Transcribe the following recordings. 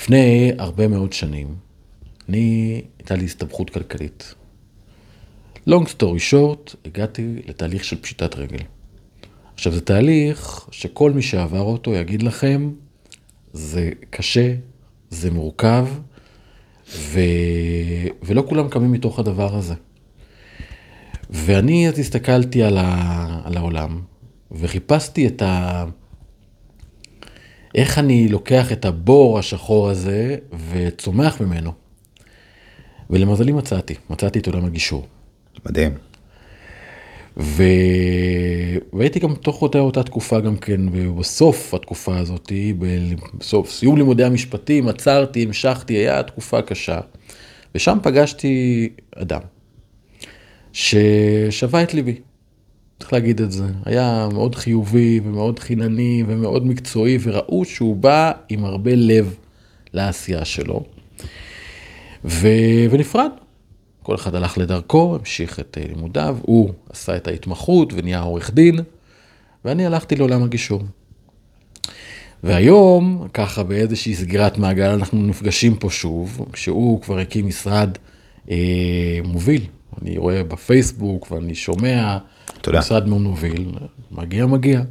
לפני הרבה מאוד שנים, אני, הייתה לי הסתבכות כלכלית. long story short, הגעתי לתהליך של פשיטת רגל. עכשיו, זה תהליך שכל מי שעבר אותו יגיד לכם, זה קשה, זה מורכב, ו... ולא כולם קמים מתוך הדבר הזה. ואני אז הסתכלתי על, ה... על העולם, וחיפשתי את ה... איך אני לוקח את הבור השחור הזה וצומח ממנו. ולמזלי מצאתי, מצאתי את עולם הגישור. מדהים. ו... והייתי גם תוך אותה, אותה תקופה גם כן, בסוף התקופה הזאת, בסוף סיום לימודי המשפטים, עצרתי, המשכתי, היה תקופה קשה. ושם פגשתי אדם ששבה את ליבי, צריך להגיד את זה. היה מאוד חיובי ומאוד חינני ומאוד מקצועי, וראו שהוא בא עם הרבה לב לעשייה שלו. ו... ונפרד. כל אחד הלך לדרכו, המשיך את אה, לימודיו, הוא עשה את ההתמחות ונהיה עורך דין, ואני הלכתי לעולם הגישור. והיום, ככה באיזושהי סגירת מעגל, אנחנו נפגשים פה שוב, שהוא כבר הקים משרד אה, מוביל. אני רואה בפייסבוק ואני שומע, תודה. משרד מאוד מוביל, מגיע מגיע.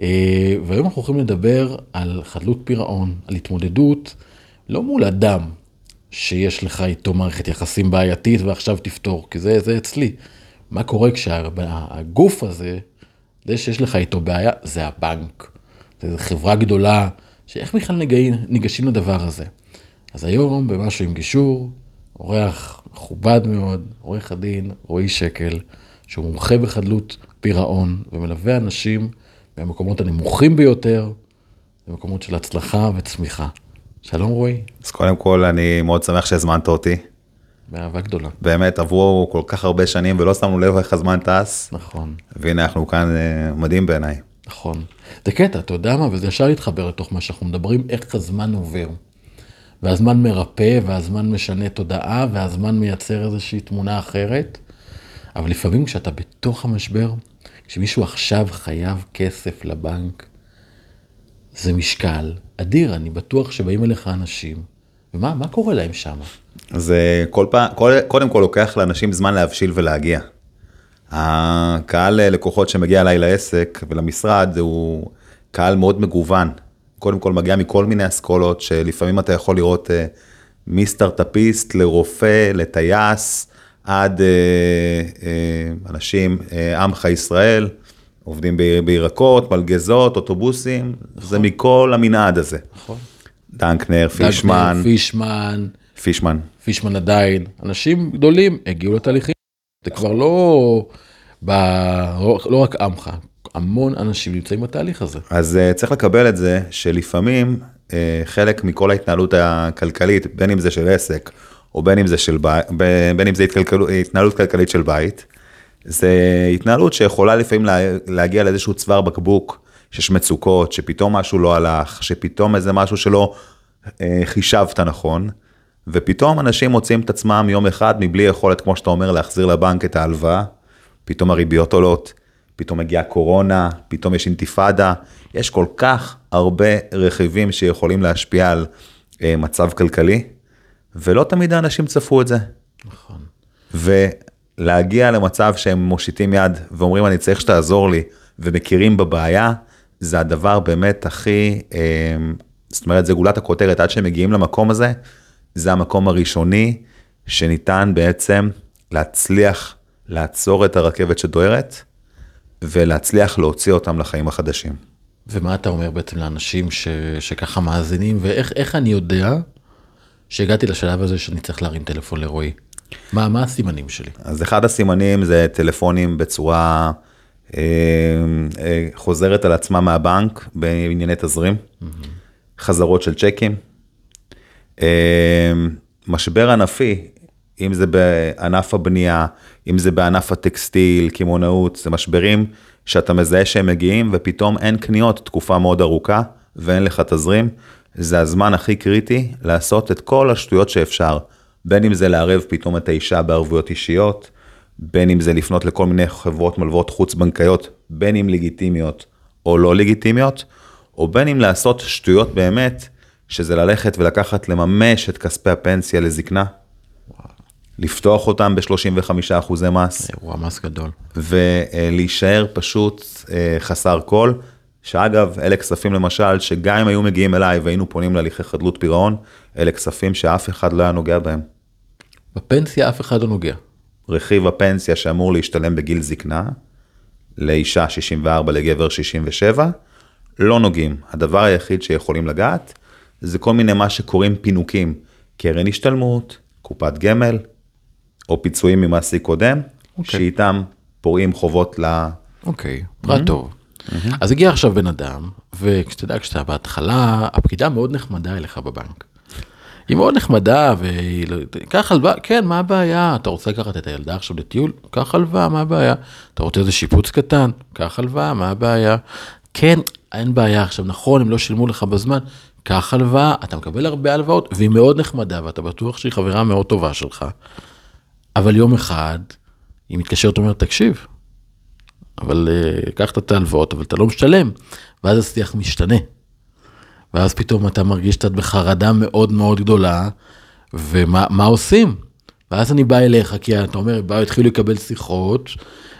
אה, והיום אנחנו הולכים לדבר על חדלות פירעון, על התמודדות, לא מול אדם, שיש לך איתו מערכת יחסים בעייתית ועכשיו תפתור, כי זה, זה אצלי. מה קורה כשהגוף הזה, זה שיש לך איתו בעיה, זה הבנק. זו חברה גדולה, שאיך בכלל ניגשים לדבר הזה. אז היום במשהו עם גישור, אורח מכובד מאוד, עורך הדין רועי שקל, שהוא מומחה בחדלות פירעון ומלווה אנשים מהמקומות הנמוכים ביותר, במקומות של הצלחה וצמיחה. שלום רועי. אז קודם כל, אני מאוד שמח שהזמנת אותי. באהבה גדולה. באמת, עברו כל כך הרבה שנים ולא שמנו לב איך הזמן טס, נכון, והנה אנחנו כאן, אה, מדהים בעיניי. נכון. זה קטע, אתה יודע מה, וזה ישר להתחבר לתוך מה שאנחנו מדברים, איך הזמן עובר. והזמן מרפא, והזמן משנה תודעה, והזמן מייצר איזושהי תמונה אחרת. אבל לפעמים כשאתה בתוך המשבר, כשמישהו עכשיו חייב כסף לבנק, זה משקל אדיר, אני בטוח שבאים אליך אנשים, ומה מה קורה להם שם? אז אה, כל פעם, כל, קודם כל לוקח לאנשים זמן להבשיל ולהגיע. הקהל אה, לקוחות שמגיע אליי לעסק ולמשרד הוא קהל מאוד מגוון. קודם כל מגיע מכל מיני אסכולות שלפעמים אתה יכול לראות אה, מסטארטאפיסט לרופא, לטייס, עד אה, אה, אנשים, אה, עמך ישראל, עובדים בירקות, מלגזות, אוטובוסים, זה מכל המנעד הזה. נכון. דנקנר, פישמן, דגנר, פישמן, פישמן. פישמן עדיין, אנשים גדולים הגיעו לתהליכים. זה כבר לא, ב... לא רק עמך, המון אנשים נמצאים בתהליך הזה. אז uh, צריך לקבל את זה שלפעמים uh, חלק מכל ההתנהלות הכלכלית, בין אם זה של עסק, או בין אם זה, של בי, בין אם זה התקלקל, התנהלות כלכלית של בית, זה התנהלות שיכולה לפעמים לה, להגיע לאיזשהו צוואר בקבוק, שיש מצוקות, שפתאום משהו לא הלך, שפתאום איזה משהו שלא uh, חישבת נכון, ופתאום אנשים מוצאים את עצמם יום אחד מבלי יכולת, כמו שאתה אומר, להחזיר לבנק את ההלוואה, פתאום הריביות עולות, פתאום מגיעה קורונה, פתאום יש אינתיפאדה, יש כל כך הרבה רכיבים שיכולים להשפיע על אה, מצב כלכלי, ולא תמיד האנשים צפו את זה. נכון. ולהגיע למצב שהם מושיטים יד ואומרים אני צריך שתעזור לי, ומכירים בבעיה, זה הדבר באמת הכי, אה, זאת אומרת זה גולת הכותרת, עד שהם מגיעים למקום הזה, זה המקום הראשוני שניתן בעצם להצליח לעצור את הרכבת שדוהרת, ולהצליח להוציא אותם לחיים החדשים. ומה אתה אומר בעצם לאנשים ש... שככה מאזינים, ואיך איך אני יודע שהגעתי לשלב הזה שאני צריך להרים טלפון לרועי? מה, מה הסימנים שלי? אז אחד הסימנים זה טלפונים בצורה אה, אה, חוזרת על עצמה מהבנק בענייני תזרים, mm-hmm. חזרות של צ'קים, אה, משבר ענפי, אם זה בענף הבנייה, אם זה בענף הטקסטיל, קמעונאות, זה משברים שאתה מזהה שהם מגיעים ופתאום אין קניות תקופה מאוד ארוכה ואין לך תזרים, זה הזמן הכי קריטי לעשות את כל השטויות שאפשר, בין אם זה לערב פתאום את האישה בערבויות אישיות, בין אם זה לפנות לכל מיני חברות מלוות חוץ בנקאיות, בין אם לגיטימיות או לא לגיטימיות, או בין אם לעשות שטויות באמת, שזה ללכת ולקחת, לממש את כספי הפנסיה לזקנה, לפתוח אותם ב-35 אחוזי מס, אירוע מס גדול. ולהישאר פשוט אה, חסר כל. שאגב, אלה כספים למשל, שגם אם היו מגיעים אליי והיינו פונים להליכי חדלות פירעון, אלה כספים שאף אחד לא היה נוגע בהם. בפנסיה אף אחד לא נוגע. רכיב הפנסיה שאמור להשתלם בגיל זקנה, לאישה 64, לגבר 67, לא נוגעים. הדבר היחיד שיכולים לגעת, זה כל מיני מה שקוראים פינוקים, קרן השתלמות, קופת גמל, או פיצויים ממעסיק קודם, אוקיי. שאיתם פורעים חובות ל... אוקיי, פרט טוב. אז הגיע עכשיו בן אדם, וכשאתה יודע, כשאתה בהתחלה, הפקידה מאוד נחמדה אליך בבנק. היא מאוד נחמדה, והיא, לא- קח הלוואה, כן, מה הבעיה? אתה רוצה לקחת את הילדה עכשיו לטיול? קח הלוואה, מה הבעיה? אתה רוצה איזה שיפוץ קטן? קח הלוואה, מה הבעיה? כן, אין בעיה עכשיו, נכון, הם לא שילמו לך בזמן, קח הלוואה, אתה מקבל הרבה הלוואות, והיא מאוד נחמדה, ואתה בטוח שהיא חברה מאוד טובה שלך. אבל יום אחד, היא מתקשרת ואומרת, תקשיב, אבל uh, קחת את ההלוואות, אבל אתה לא משלם, ואז השיח משתנה. ואז פתאום אתה מרגיש שאתה בחרדה מאוד מאוד גדולה, ומה מה עושים? ואז אני בא אליך, כי אתה אומר, באו, התחילו לקבל שיחות,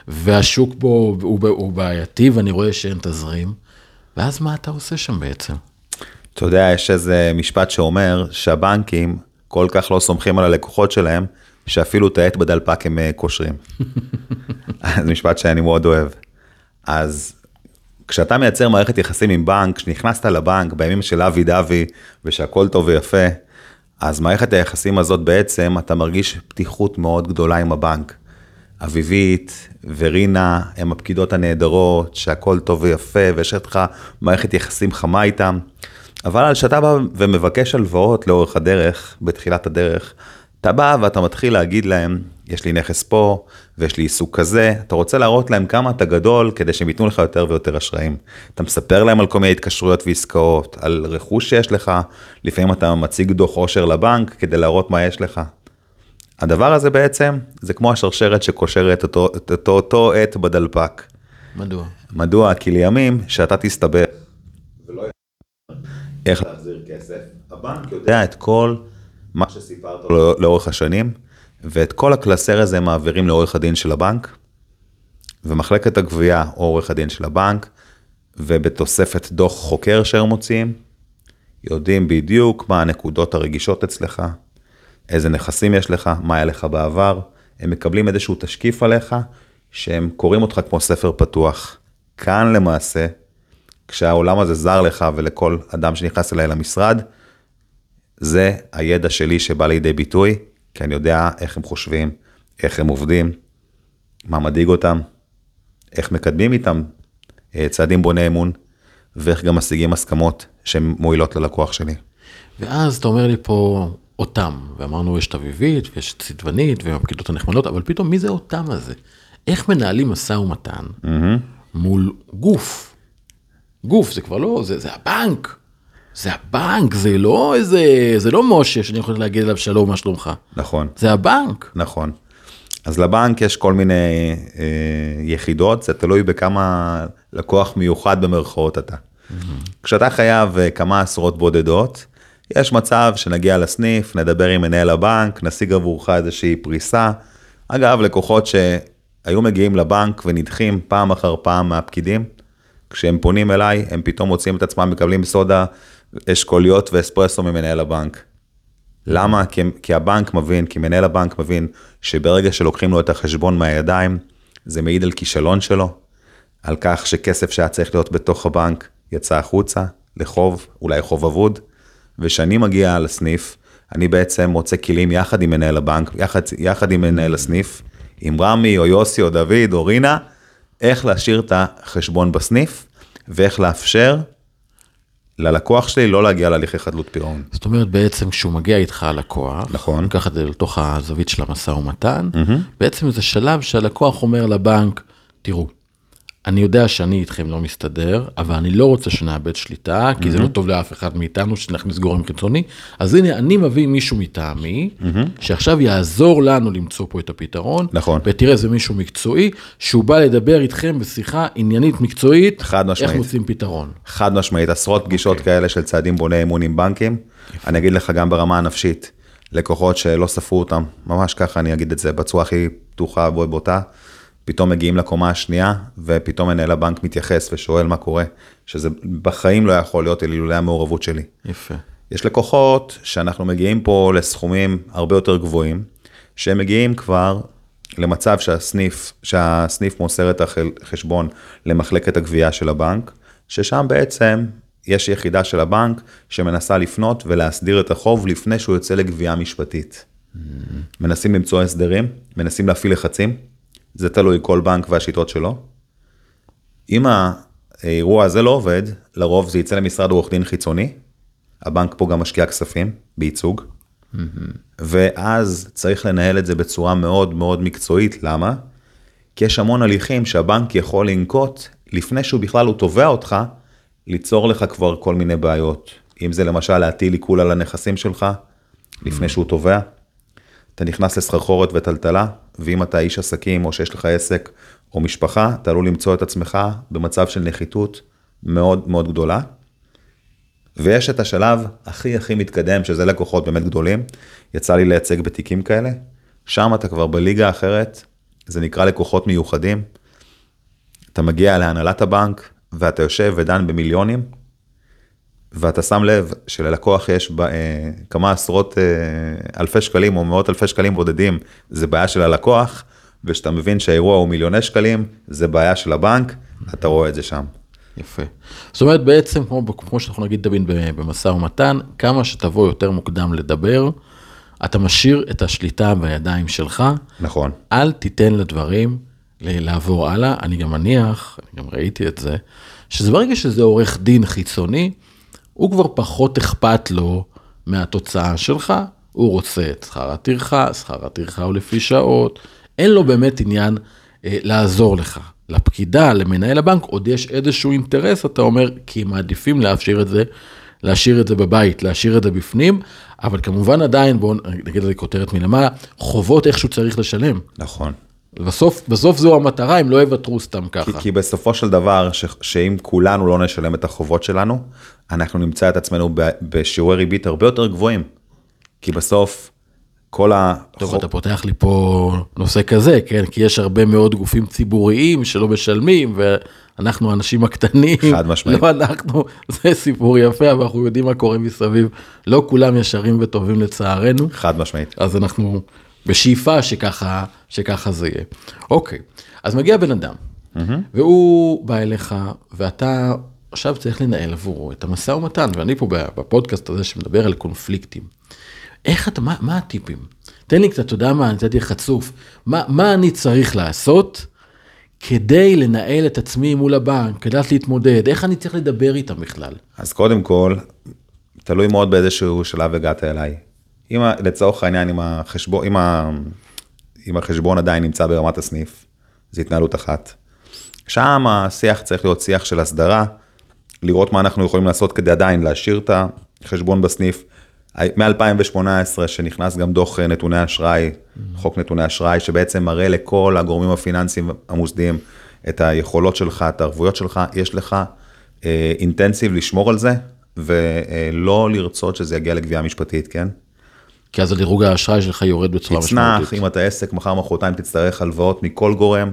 והשוק בו הוא, הוא בעייתי, ואני רואה שאין תזרים, ואז מה אתה עושה שם בעצם? אתה יודע, יש איזה משפט שאומר שהבנקים כל כך לא סומכים על הלקוחות שלהם, שאפילו את העט בדלפק הם אה, קושרים. זה משפט שאני מאוד אוהב. אז כשאתה מייצר מערכת יחסים עם בנק, כשנכנסת לבנק בימים של אבי דבי ושהכול טוב ויפה, אז מערכת היחסים הזאת בעצם, אתה מרגיש פתיחות מאוד גדולה עם הבנק. אביבית ורינה הם הפקידות הנהדרות, שהכל טוב ויפה, ויש לך מערכת יחסים חמה איתם. אבל כשאתה בא ומבקש הלוואות לאורך הדרך, בתחילת הדרך, אתה בא ואתה מתחיל להגיד להם, יש לי נכס פה, ויש לי עיסוק כזה, אתה רוצה להראות להם כמה אתה גדול, כדי שהם ייתנו לך יותר ויותר אשראים. אתה מספר להם על כל מיני התקשרויות ועסקאות, על רכוש שיש לך, לפעמים אתה מציג דוח עושר לבנק כדי להראות מה יש לך. הדבר הזה בעצם, זה כמו השרשרת שקושרת אותו, את אותו, אותו עט בדלפק. מדוע? מדוע? כי לימים שאתה תסתבך ולא איך להחזיר כסף, הבנק יודע את כל מה שסיפרת לו לאורך השנים, ואת כל הקלסר הזה מעבירים לעורך הדין של הבנק, ומחלקת הגבייה או עורך הדין של הבנק, ובתוספת דוח חוקר שהם מוציאים, יודעים בדיוק מה הנקודות הרגישות אצלך, איזה נכסים יש לך, מה היה לך בעבר, הם מקבלים איזשהו תשקיף עליך, שהם קוראים אותך כמו ספר פתוח. כאן למעשה, כשהעולם הזה זר לך ולכל אדם שנכנס אליי למשרד, זה הידע שלי שבא לידי ביטוי, כי אני יודע איך הם חושבים, איך הם עובדים, מה מדאיג אותם, איך מקדמים איתם אה, צעדים בוני אמון, ואיך גם משיגים הסכמות שהן מועילות ללקוח שלי. ואז אתה אומר לי פה אותם, ואמרנו יש את אביבית ויש את צדבנית והפקידות הנחמדות, אבל פתאום מי זה אותם הזה? איך מנהלים משא ומתן מול גוף? גוף זה כבר לא, זה, זה הבנק. זה הבנק, זה לא איזה, זה לא משה שאני יכול להגיד עליו שלום, מה שלומך? נכון. זה הבנק. נכון. אז לבנק יש כל מיני אה, יחידות, זה תלוי בכמה לקוח מיוחד במרכאות אתה. Mm-hmm. כשאתה חייב אה, כמה עשרות בודדות, יש מצב שנגיע לסניף, נדבר עם מנהל הבנק, נשיג עבורך איזושהי פריסה. אגב, לקוחות שהיו מגיעים לבנק ונדחים פעם אחר פעם מהפקידים, כשהם פונים אליי, הם פתאום מוצאים את עצמם, מקבלים סודה, אשכוליות ואספרסו ממנהל הבנק. למה? כי, כי הבנק מבין, כי מנהל הבנק מבין שברגע שלוקחים לו את החשבון מהידיים, זה מעיד על כישלון שלו, על כך שכסף שהיה צריך להיות בתוך הבנק יצא החוצה, לחוב, אולי חוב אבוד, וכשאני מגיע לסניף, אני בעצם מוצא כלים יחד עם מנהל הבנק, יחד, יחד עם מנהל הסניף, עם רמי או יוסי או דוד או רינה, איך להשאיר את החשבון בסניף, ואיך לאפשר ללקוח שלי לא להגיע להליכי חדלות פירעון. זאת אומרת בעצם כשהוא מגיע איתך הלקוח, נכון. לקח את זה לתוך הזווית של המשא ומתן, בעצם זה שלב שהלקוח אומר לבנק, תראו, אני יודע שאני איתכם לא מסתדר, אבל אני לא רוצה שנאבד שליטה, כי זה לא טוב לאף אחד מאיתנו שנכניס גורם חיצוני. אז הנה, אני מביא מישהו מטעמי, שעכשיו יעזור לנו למצוא פה את הפתרון. נכון. ותראה, זה מישהו מקצועי, שהוא בא לדבר איתכם בשיחה עניינית מקצועית, חד איך משמעית. מוצאים פתרון. חד משמעית, עשרות פגישות אוקיי. כאלה של צעדים בוני אמון עם בנקים. אני אגיד לך גם ברמה הנפשית, לקוחות שלא ספרו אותם, ממש ככה אני אגיד את זה בצורה הכי פתוחה ובוטה, פתאום מגיעים לקומה השנייה, ופתאום מנהל הבנק מתייחס ושואל מה קורה, שזה בחיים לא יכול להיות אילולא המעורבות שלי. יפה. יש לקוחות שאנחנו מגיעים פה לסכומים הרבה יותר גבוהים, שהם מגיעים כבר למצב שהסניף, שהסניף מוסר את החשבון למחלקת הגבייה של הבנק, ששם בעצם יש יחידה של הבנק שמנסה לפנות ולהסדיר את החוב לפני שהוא יוצא לגבייה משפטית. מנסים למצוא הסדרים, מנסים להפעיל לחצים, זה תלוי כל בנק והשיטות שלו. אם האירוע הזה לא עובד, לרוב זה יצא למשרד עורך דין חיצוני, הבנק פה גם משקיע כספים בייצוג, ואז צריך לנהל את זה בצורה מאוד מאוד מקצועית, למה? כי יש המון הליכים שהבנק יכול לנקוט לפני שהוא בכלל הוא תובע אותך, ליצור לך כבר כל מיני בעיות. אם זה למשל להטיל עיקול על הנכסים שלך, לפני שהוא תובע, אתה נכנס לסחרחורת וטלטלה, ואם אתה איש עסקים או שיש לך עסק או משפחה, אתה עלול למצוא את עצמך במצב של נחיתות מאוד מאוד גדולה. ויש את השלב הכי הכי מתקדם, שזה לקוחות באמת גדולים, יצא לי לייצג בתיקים כאלה, שם אתה כבר בליגה אחרת, זה נקרא לקוחות מיוחדים. אתה מגיע להנהלת הבנק, ואתה יושב ודן במיליונים, ואתה שם לב שללקוח יש ב, אה, כמה עשרות אה, אלפי שקלים או מאות אלפי שקלים בודדים, זה בעיה של הלקוח, וכשאתה מבין שהאירוע הוא מיליוני שקלים, זה בעיה של הבנק, אתה רואה את זה שם. יפה. זאת אומרת בעצם כמו, כמו שאנחנו נגיד דבין במשא ומתן, כמה שתבוא יותר מוקדם לדבר, אתה משאיר את השליטה בידיים שלך, נכון. אל תיתן לדברים לעבור הלאה, אני גם מניח, אני גם ראיתי את זה, שזה ברגע שזה עורך דין חיצוני, הוא כבר פחות אכפת לו מהתוצאה שלך, הוא רוצה את שכר הטרחה, שכר הטרחה הוא לפי שעות, אין לו באמת עניין אה, לעזור לך. לפקידה, למנהל הבנק, עוד יש איזשהו אינטרס, אתה אומר, כי הם מעדיפים להשאיר את זה, להשאיר את זה בבית, להשאיר את זה בפנים, אבל כמובן עדיין, בואו נגיד לזה כותרת מלמעלה, חובות איכשהו צריך לשלם. נכון. בסוף, בסוף זו המטרה, הם לא יוותרו סתם כי, ככה. כי בסופו של דבר, ש, שאם כולנו לא נשלם את החובות שלנו, אנחנו נמצא את עצמנו ב, בשיעורי ריבית הרבה יותר גבוהים. כי בסוף, כל ה... טוב, אתה פותח לי פה נושא כזה, כן? כי יש הרבה מאוד גופים ציבוריים שלא משלמים, ואנחנו האנשים הקטנים, חד משמעית. לא אנחנו, זה סיפור יפה, אבל אנחנו יודעים מה קורה מסביב. לא כולם ישרים וטובים לצערנו, חד משמעית. אז אנחנו בשאיפה שככה, שככה זה יהיה. אוקיי, אז מגיע בן אדם, והוא בא אליך, ואתה עכשיו צריך לנהל עבורו את המשא ומתן, ואני פה בפודקאסט הזה שמדבר על קונפליקטים. איך אתה, מה, מה הטיפים? תן לי קצת, אתה יודע מה, אני נתתי חצוף. מה, מה אני צריך לעשות כדי לנהל את עצמי מול הבנק, כדי להתמודד, איך אני צריך לדבר איתם בכלל? אז קודם כל, תלוי מאוד באיזשהו שלב הגעת אליי. אם לצורך העניין, אם החשבון, אם, ה, אם החשבון עדיין נמצא ברמת הסניף, זו התנהלות אחת. שם השיח צריך להיות שיח של הסדרה, לראות מה אנחנו יכולים לעשות כדי עדיין להשאיר את החשבון בסניף. מ-2018 שנכנס גם דוח אה, נתוני אשראי, חוק נתוני אשראי, שבעצם מראה לכל הגורמים הפיננסיים המוסדיים את היכולות שלך, את הערבויות שלך, יש לך אה, אינטנסיב לשמור על זה, ולא לרצות שזה יגיע לגבייה משפטית, כן? כי אז הדירוג האשראי שלך יורד בצורה משמעותית. תצנח, אם אתה עסק, מחר מחרתיים תצטרך הלוואות מכל גורם,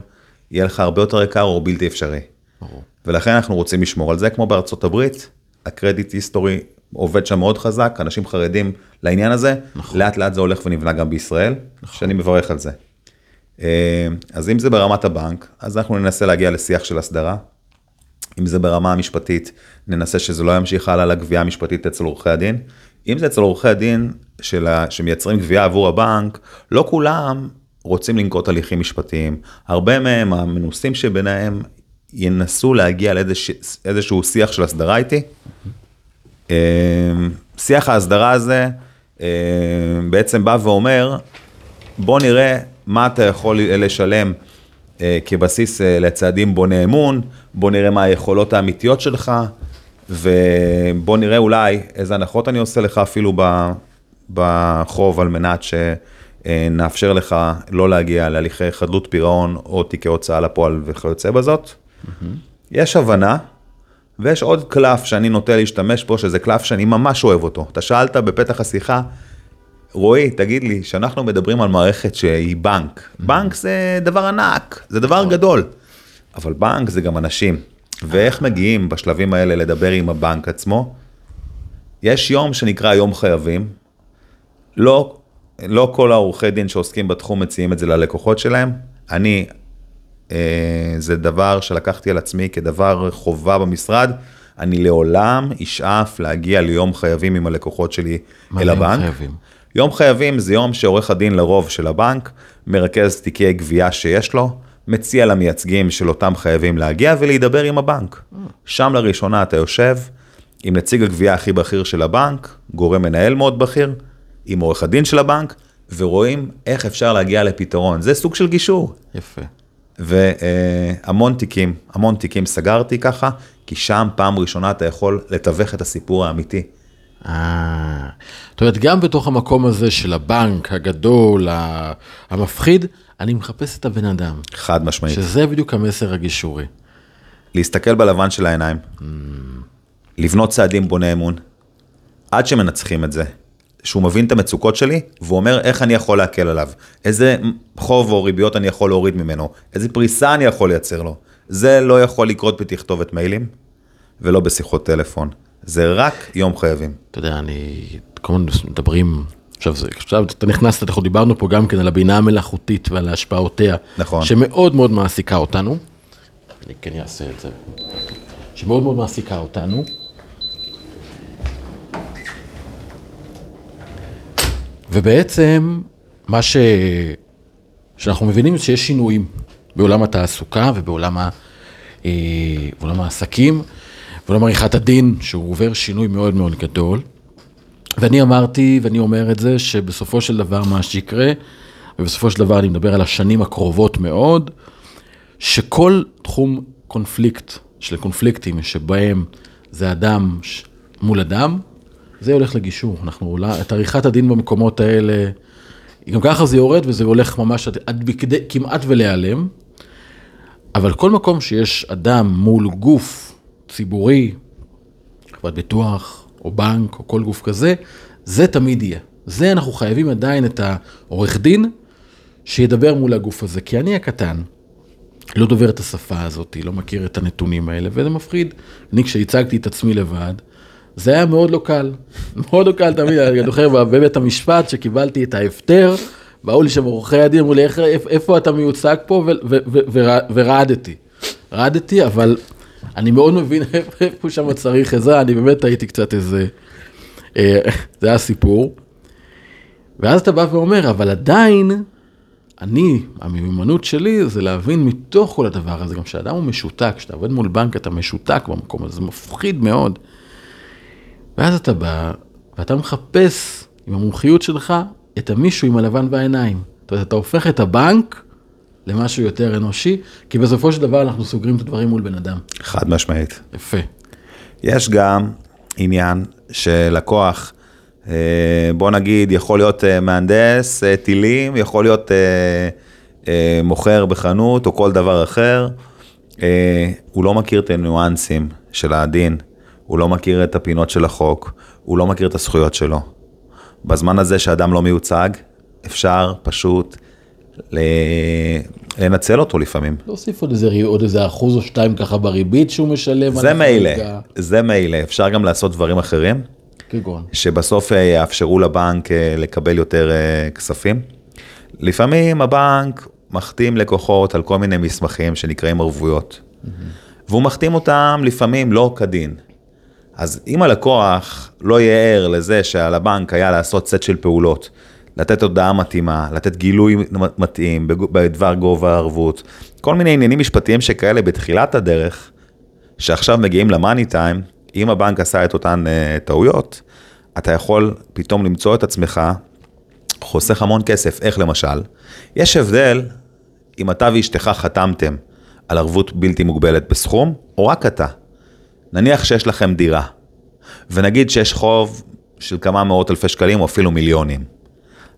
יהיה לך הרבה יותר יקר או בלתי אפשרי. ברור. ולכן אנחנו רוצים לשמור על זה, כמו בארצות הברית, הקרדיט היסטורי עובד שם מאוד חזק, אנשים חרדים לעניין הזה, נכון. לאט לאט זה הולך ונבנה גם בישראל, נכון. שאני מברך על זה. אה, אז אם זה ברמת הבנק, אז אנחנו ננסה להגיע לשיח של הסדרה. אם זה ברמה המשפטית, ננסה שזה לא ימשיך הלאה לגבייה המשפטית אצל עורכי הדין. אם זה אצל עורכי הדין של ה... שמייצרים גבייה עבור הבנק, לא כולם רוצים לנקוט הליכים משפטיים. הרבה מהם, המנוסים שביניהם, ינסו להגיע לאיזשהו שיח של הסדרה איתי. שיח ההסדרה הזה בעצם בא ואומר, בוא נראה מה אתה יכול לשלם אה, כבסיס אה, לצעדים בוני אמון, בוא נראה מה היכולות האמיתיות שלך, ובוא נראה אולי איזה הנחות אני עושה לך אפילו בחוב, על מנת שנאפשר לך לא להגיע להליכי חדלות פירעון או תיקי הוצאה לפועל וכיוצא בזאת. יש הבנה, ויש עוד קלף שאני נוטה להשתמש בו, שזה קלף שאני ממש אוהב אותו. אתה שאלת בפתח השיחה, רועי, תגיד לי, שאנחנו מדברים על מערכת שהיא בנק, בנק זה דבר ענק, זה דבר גדול, אבל בנק זה גם אנשים. ואיך מגיעים בשלבים האלה לדבר עם הבנק עצמו? יש יום שנקרא יום חייבים, לא, לא כל העורכי דין שעוסקים בתחום מציעים את זה ללקוחות שלהם. אני, אה, זה דבר שלקחתי על עצמי כדבר חובה במשרד. אני לעולם אשאף להגיע ליום חייבים עם הלקוחות שלי אל הבנק. חייבים? יום חייבים זה יום שעורך הדין לרוב של הבנק מרכז תיקי גבייה שיש לו, מציע למייצגים של אותם חייבים להגיע ולהידבר עם הבנק. שם לראשונה אתה יושב עם נציג הגבייה הכי בכיר של הבנק, גורם מנהל מאוד בכיר, עם עורך הדין של הבנק, ורואים איך אפשר להגיע לפתרון. זה סוג של גישור. יפה. והמון תיקים, המון תיקים סגרתי ככה, כי שם פעם ראשונה אתה יכול לתווך את הסיפור האמיתי. אה, זאת אומרת, גם בתוך המקום הזה של הבנק הגדול, המפחיד, אני מחפש את הבן אדם, חד משמעית. שזה בדיוק המסר הגישורי. להסתכל בלבן של העיניים, לבנות צעדים בוני אמון, עד שמנצחים את זה, שהוא מבין את המצוקות שלי, והוא אומר איך אני יכול להקל עליו, איזה חוב או ריביות אני יכול להוריד ממנו, איזה פריסה אני יכול לייצר לו. זה לא יכול לקרות בתכתובת מיילים, ולא בשיחות טלפון. זה רק יום חייבים. אתה יודע, אני, כל הזמן מדברים, עכשיו, זה, עכשיו אתה נכנסת, אנחנו דיברנו פה גם כן על הבינה המלאכותית ועל השפעותיה, נכון. שמאוד מאוד מעסיקה אותנו. אני כן אעשה את זה. שמאוד מאוד מעסיקה אותנו. ובעצם, מה ש... שאנחנו מבינים שיש שינויים בעולם התעסוקה ובעולם ה... אה, בעולם העסקים, בעולם עריכת הדין, שהוא עובר שינוי מאוד מאוד גדול. ואני אמרתי, ואני אומר את זה, שבסופו של דבר מה שיקרה, ובסופו של דבר אני מדבר על השנים הקרובות מאוד, שכל תחום קונפליקט, של קונפליקטים, שבהם זה אדם ש- מול אדם, זה הולך לגישור. אנחנו, אולי- את עריכת הדין במקומות האלה, גם ככה זה יורד וזה הולך ממש עד, עד בכדי, כמעט ולהיעלם. אבל כל מקום שיש אדם מול גוף ציבורי, חברת ביטוח, או בנק, או כל גוף כזה, זה תמיד יהיה. זה אנחנו חייבים עדיין את העורך דין שידבר מול הגוף הזה. כי אני הקטן, לא דובר את השפה הזאת, לא מכיר את הנתונים האלה, וזה מפחיד. אני כשהצגתי את עצמי לבד, זה היה מאוד לא קל. מאוד לא קל תמיד, אני זוכר בבית המשפט שקיבלתי את ההפטר, באו לי שם עורכי הדין, אמרו לי, "איך- איפה- אתה מיוצג פה? ורעדתי. רעדתי, אבל אני מאוד מבין איפה- שם צריך עזרה, אני באמת הייתי קצת איזה... אה, זה היה סיפור. ואז אתה בא ואומר, אבל עדיין, אני, המיומנות שלי זה להבין מתוך כל הדבר הזה, גם כשאדם הוא משותק, כשאתה עובד מול בנק אתה משותק במקום הזה, זה מפחיד מאוד. ואז אתה בא, ואתה מחפש עם המומחיות שלך את המישהו עם הלבן בעיניים. זאת אומרת, אתה הופך את הבנק למשהו יותר אנושי, כי בסופו של דבר אנחנו סוגרים את הדברים מול בן אדם. חד משמעית. יפה. יש גם עניין שלקוח, אה, בוא נגיד, יכול להיות אה, מהנדס אה, טילים, יכול להיות מוכר בחנות או כל דבר אחר, הוא לא מכיר את הניואנסים של הדין, הוא לא מכיר את הפינות של החוק, הוא לא מכיר את הזכויות שלו. בזמן הזה שאדם לא מיוצג, אפשר פשוט לנצל אותו לפעמים. להוסיף עוד איזה, עוד איזה אחוז או שתיים ככה בריבית שהוא משלם. זה מילא. זה מילא, אפשר גם לעשות דברים אחרים. כגון. שבסוף אה, יאפשרו לבנק אה, לקבל יותר אה, כספים. לפעמים הבנק מחתים לקוחות על כל מיני מסמכים שנקראים ערבויות, והוא מחתים אותם לפעמים לא כדין. אז אם הלקוח לא יהיה ער לזה שעל הבנק היה לעשות סט של פעולות, לתת הודעה מתאימה, לתת גילוי מתאים בדבר גובה הערבות, כל מיני עניינים משפטיים שכאלה בתחילת הדרך, שעכשיו מגיעים למאני טיים, אם הבנק עשה את אותן uh, טעויות, אתה יכול פתאום למצוא את עצמך חוסך המון כסף. איך למשל? יש הבדל אם אתה ואשתך חתמתם על ערבות בלתי מוגבלת בסכום, או רק אתה. נניח שיש לכם דירה, ונגיד שיש חוב של כמה מאות אלפי שקלים או אפילו מיליונים.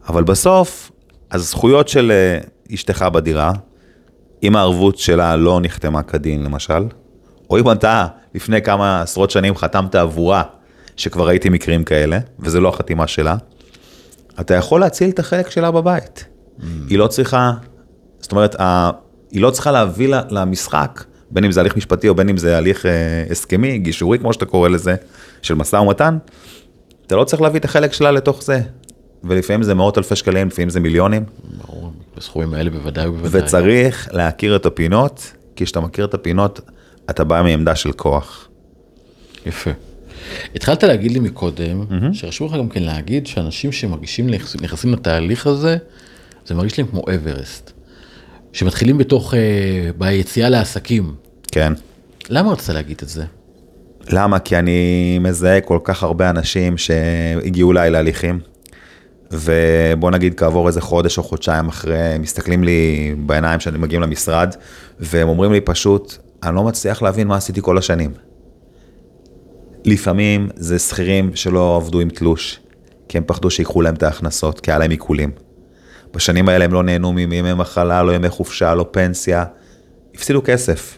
אבל בסוף, הזכויות של אה, אשתך בדירה, אם הערבות שלה לא נחתמה כדין למשל, או אם אתה לפני כמה עשרות שנים חתמת עבורה, שכבר ראיתי מקרים כאלה, וזה לא החתימה שלה, אתה יכול להציל את החלק שלה בבית. Mm. היא לא צריכה, זאת אומרת, היא לא צריכה להביא לה- למשחק, בין אם זה הליך משפטי או בין אם זה הליך אה, הסכמי, גישורי כמו שאתה קורא לזה, של משא ומתן, אתה לא צריך להביא את החלק שלה לתוך זה. ולפעמים זה מאות אלפי שקלים, לפעמים זה מיליונים, ברור, בסכומים האלה בוודאי ובוודאי. וצריך להכיר את הפינות, כי כשאתה מכיר את הפינות, אתה בא מעמדה של כוח. יפה. התחלת להגיד לי מקודם, שרשום לך גם כן להגיד שאנשים שמרגישים נכנסים לתהליך הזה, זה מרגיש להם כמו אברסט. שמתחילים בתוך, אה, ביציאה לעסקים. כן. למה רצית להגיד את זה? למה? כי אני מזהה כל כך הרבה אנשים שהגיעו אליי להליכים, ובוא נגיד כעבור איזה חודש או חודשיים אחרי, מסתכלים לי בעיניים כשאני מגיעים למשרד, והם אומרים לי פשוט, אני לא מצליח להבין מה עשיתי כל השנים. לפעמים זה שכירים שלא עבדו עם תלוש, כי הם פחדו שיקחו להם את ההכנסות, כי היה להם עיקולים. בשנים האלה הם לא נהנו מימי מחלה, לא ימי חופשה, לא פנסיה, הפסידו כסף.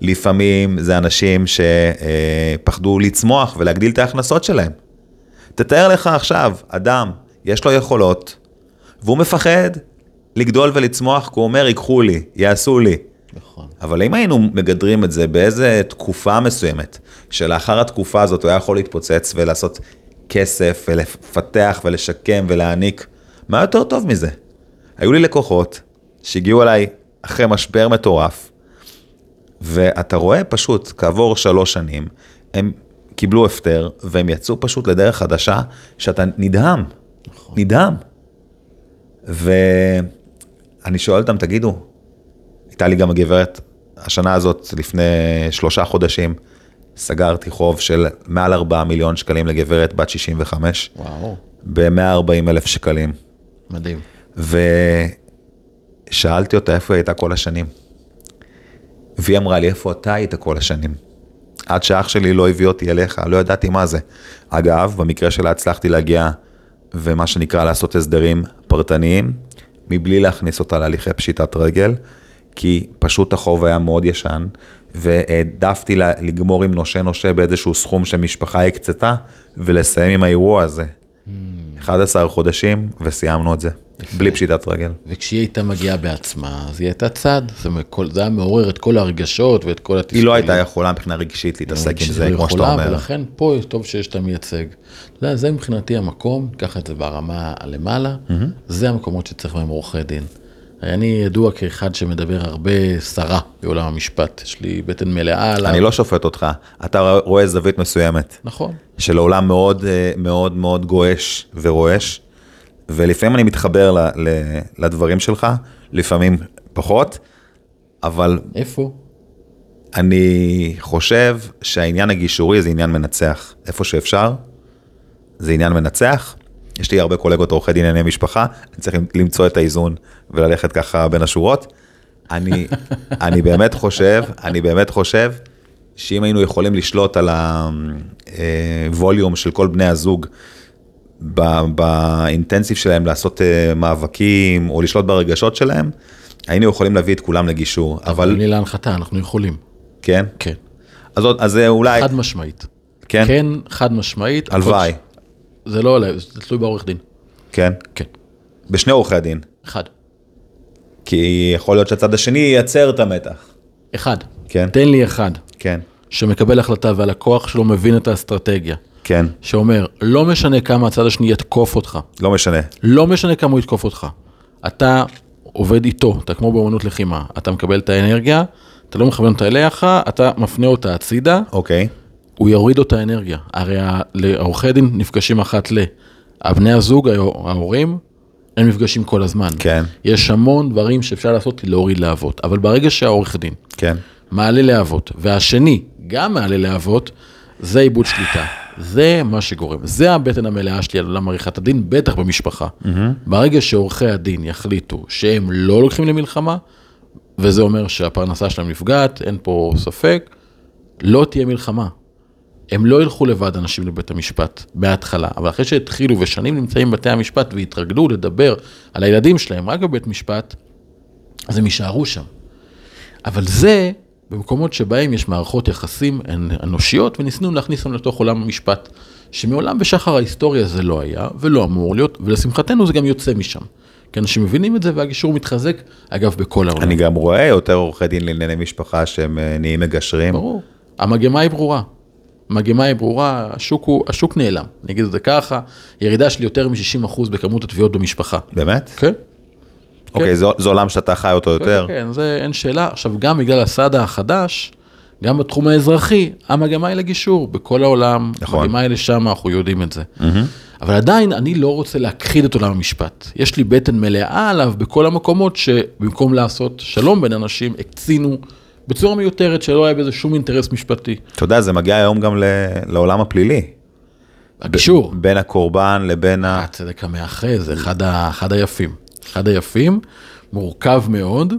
לפעמים זה אנשים שפחדו לצמוח ולהגדיל את ההכנסות שלהם. תתאר לך עכשיו, אדם, יש לו יכולות, והוא מפחד לגדול ולצמוח, כי הוא אומר, ייקחו לי, יעשו לי. נכון. אבל אם היינו מגדרים את זה באיזה תקופה מסוימת, שלאחר התקופה הזאת הוא היה יכול להתפוצץ ולעשות כסף ולפתח ולשקם ולהעניק, מה יותר טוב מזה? היו לי לקוחות שהגיעו אליי אחרי משבר מטורף, ואתה רואה פשוט, כעבור שלוש שנים, הם קיבלו הפטר, והם יצאו פשוט לדרך חדשה, שאתה נדהם, נכון. נדהם. ואני שואל אותם, תגידו, הייתה לי גם גברת, השנה הזאת, לפני שלושה חודשים, סגרתי חוב של מעל 4 מיליון שקלים לגברת בת 65, וואו, ב-140 אלף שקלים. מדהים. ושאלתי אותה איפה היא הייתה כל השנים. והיא אמרה לי, איפה אתה היית כל השנים? עד שאח שלי לא הביא אותי אליך, לא ידעתי מה זה. אגב, במקרה שלה הצלחתי להגיע, ומה שנקרא לעשות הסדרים פרטניים, מבלי להכניס אותה להליכי פשיטת רגל, כי פשוט החוב היה מאוד ישן, והעדפתי לגמור עם נושה נושה באיזשהו סכום שמשפחה הקצתה, ולסיים עם האירוע הזה. 11 חודשים, וסיימנו את זה, בלי פשיטת רגל. וכשהיא הייתה מגיעה בעצמה, אז היא הייתה צד. זה היה מעורר את כל הרגשות ואת כל התסכולים. היא לא הייתה יכולה מבחינה רגשית להתעסק עם שזה זה, לא כמו שאתה אומר. ולכן פה טוב שיש את המייצג. אתה יודע, זה מבחינתי המקום, קח את זה ברמה הלמעלה, זה המקומות שצריך בהם עורכי דין. אני ידוע כאחד שמדבר הרבה סרה בעולם המשפט, יש לי בטן מלאה עליו. אני לא שופט אותך, אתה רואה זווית מסוימת, נכון, של עולם מאוד אה, מאוד מאוד גועש ורועש, ולפעמים אני מתחבר ל- ל- לדברים שלך, לפעמים פחות, אבל איפה? אני חושב שהעניין הגישורי זה עניין מנצח. איפה שאפשר, זה עניין מנצח. יש לי הרבה קולגות עורכי דין ענייני משפחה, אני צריך למצוא את האיזון וללכת ככה בין השורות. אני, אני באמת חושב, אני באמת חושב, שאם היינו יכולים לשלוט על הווליום של כל בני הזוג, באינטנסיב שלהם לעשות אה, מאבקים, או לשלוט ברגשות שלהם, היינו יכולים להביא את כולם לגישור. אבל אבל, להנחתה, אנחנו יכולים. כן? כן. אז, אז זה אולי, חד משמעית. כן? כן, חד משמעית. הלוואי, זה לא עליי, זה תלוי בעורך דין. כן? כן, בשני עורכי הדין. אחד. כי יכול להיות שהצד השני ייצר את המתח. אחד. כן. תן לי אחד כן, שמקבל החלטה והלקוח שלו מבין את האסטרטגיה. כן, שאומר, לא משנה כמה הצד השני יתקוף אותך, לא משנה. לא משנה כמה הוא יתקוף אותך, אתה עובד איתו, אתה כמו באמנות לחימה, אתה מקבל את האנרגיה, אתה לא מכוון אותה אליך, אתה מפנה אותה הצידה, אוקיי, הוא יוריד אותה אנרגיה. הרי ה- העורכי דין נפגשים אחת ל... הבני הזוג, ההור- ההורים, הם נפגשים כל הזמן. כן. יש המון דברים שאפשר לעשות להוריד להבות, אבל ברגע שהעורך דין כן, מעלה להבות, והשני גם מעלה להבות, זה איבוד שליטה. זה מה שגורם. זה הבטן המלאה שלי על עולם עריכת הדין, בטח במשפחה. ברגע שעורכי הדין יחליטו שהם לא לוקחים למלחמה, וזה אומר שהפרנסה שלהם נפגעת, אין פה ספק, לא תהיה מלחמה. הם לא ילכו לבד אנשים לבית המשפט בהתחלה, אבל אחרי שהתחילו ושנים נמצאים בבתי המשפט והתרגלו לדבר על הילדים שלהם רק בבית משפט, אז הם יישארו שם. אבל זה במקומות שבהם יש מערכות יחסים אנושיות וניסינו להכניס אותם לתוך עולם המשפט, שמעולם בשחר ההיסטוריה זה לא היה ולא אמור להיות, ולשמחתנו זה גם יוצא משם. כי אנשים מבינים את זה והגישור מתחזק, אגב, בכל העולם. אני גם רואה יותר עורכי דין לענייני משפחה שהם אה, נהיים מגשרים. ברור. המגמה היא ברורה. המגמה היא ברורה, השוק, הוא, השוק נעלם, אני אגיד את זה ככה, ירידה של יותר מ-60% בכמות התביעות במשפחה. באמת? כן. אוקיי, כן. זה, זה עולם שאתה חי אותו יותר. כן, זה אין שאלה. עכשיו, גם בגלל הסאדה החדש, גם בתחום האזרחי, המגמה היא לגישור. בכל העולם, נכון. המגמה היא לשם, אנחנו יודעים את זה. אבל עדיין, אני לא רוצה להכחיד את עולם המשפט. יש לי בטן מלאה עליו בכל המקומות שבמקום לעשות שלום בין אנשים, הקצינו בצורה מיותרת, שלא היה בזה שום אינטרס משפטי. אתה יודע, זה מגיע היום גם לעולם הפלילי. הגישור. בין הקורבן לבין ה... הצדק המאחה זה אחד, ה, אחד היפים. אחד היפים, מורכב מאוד,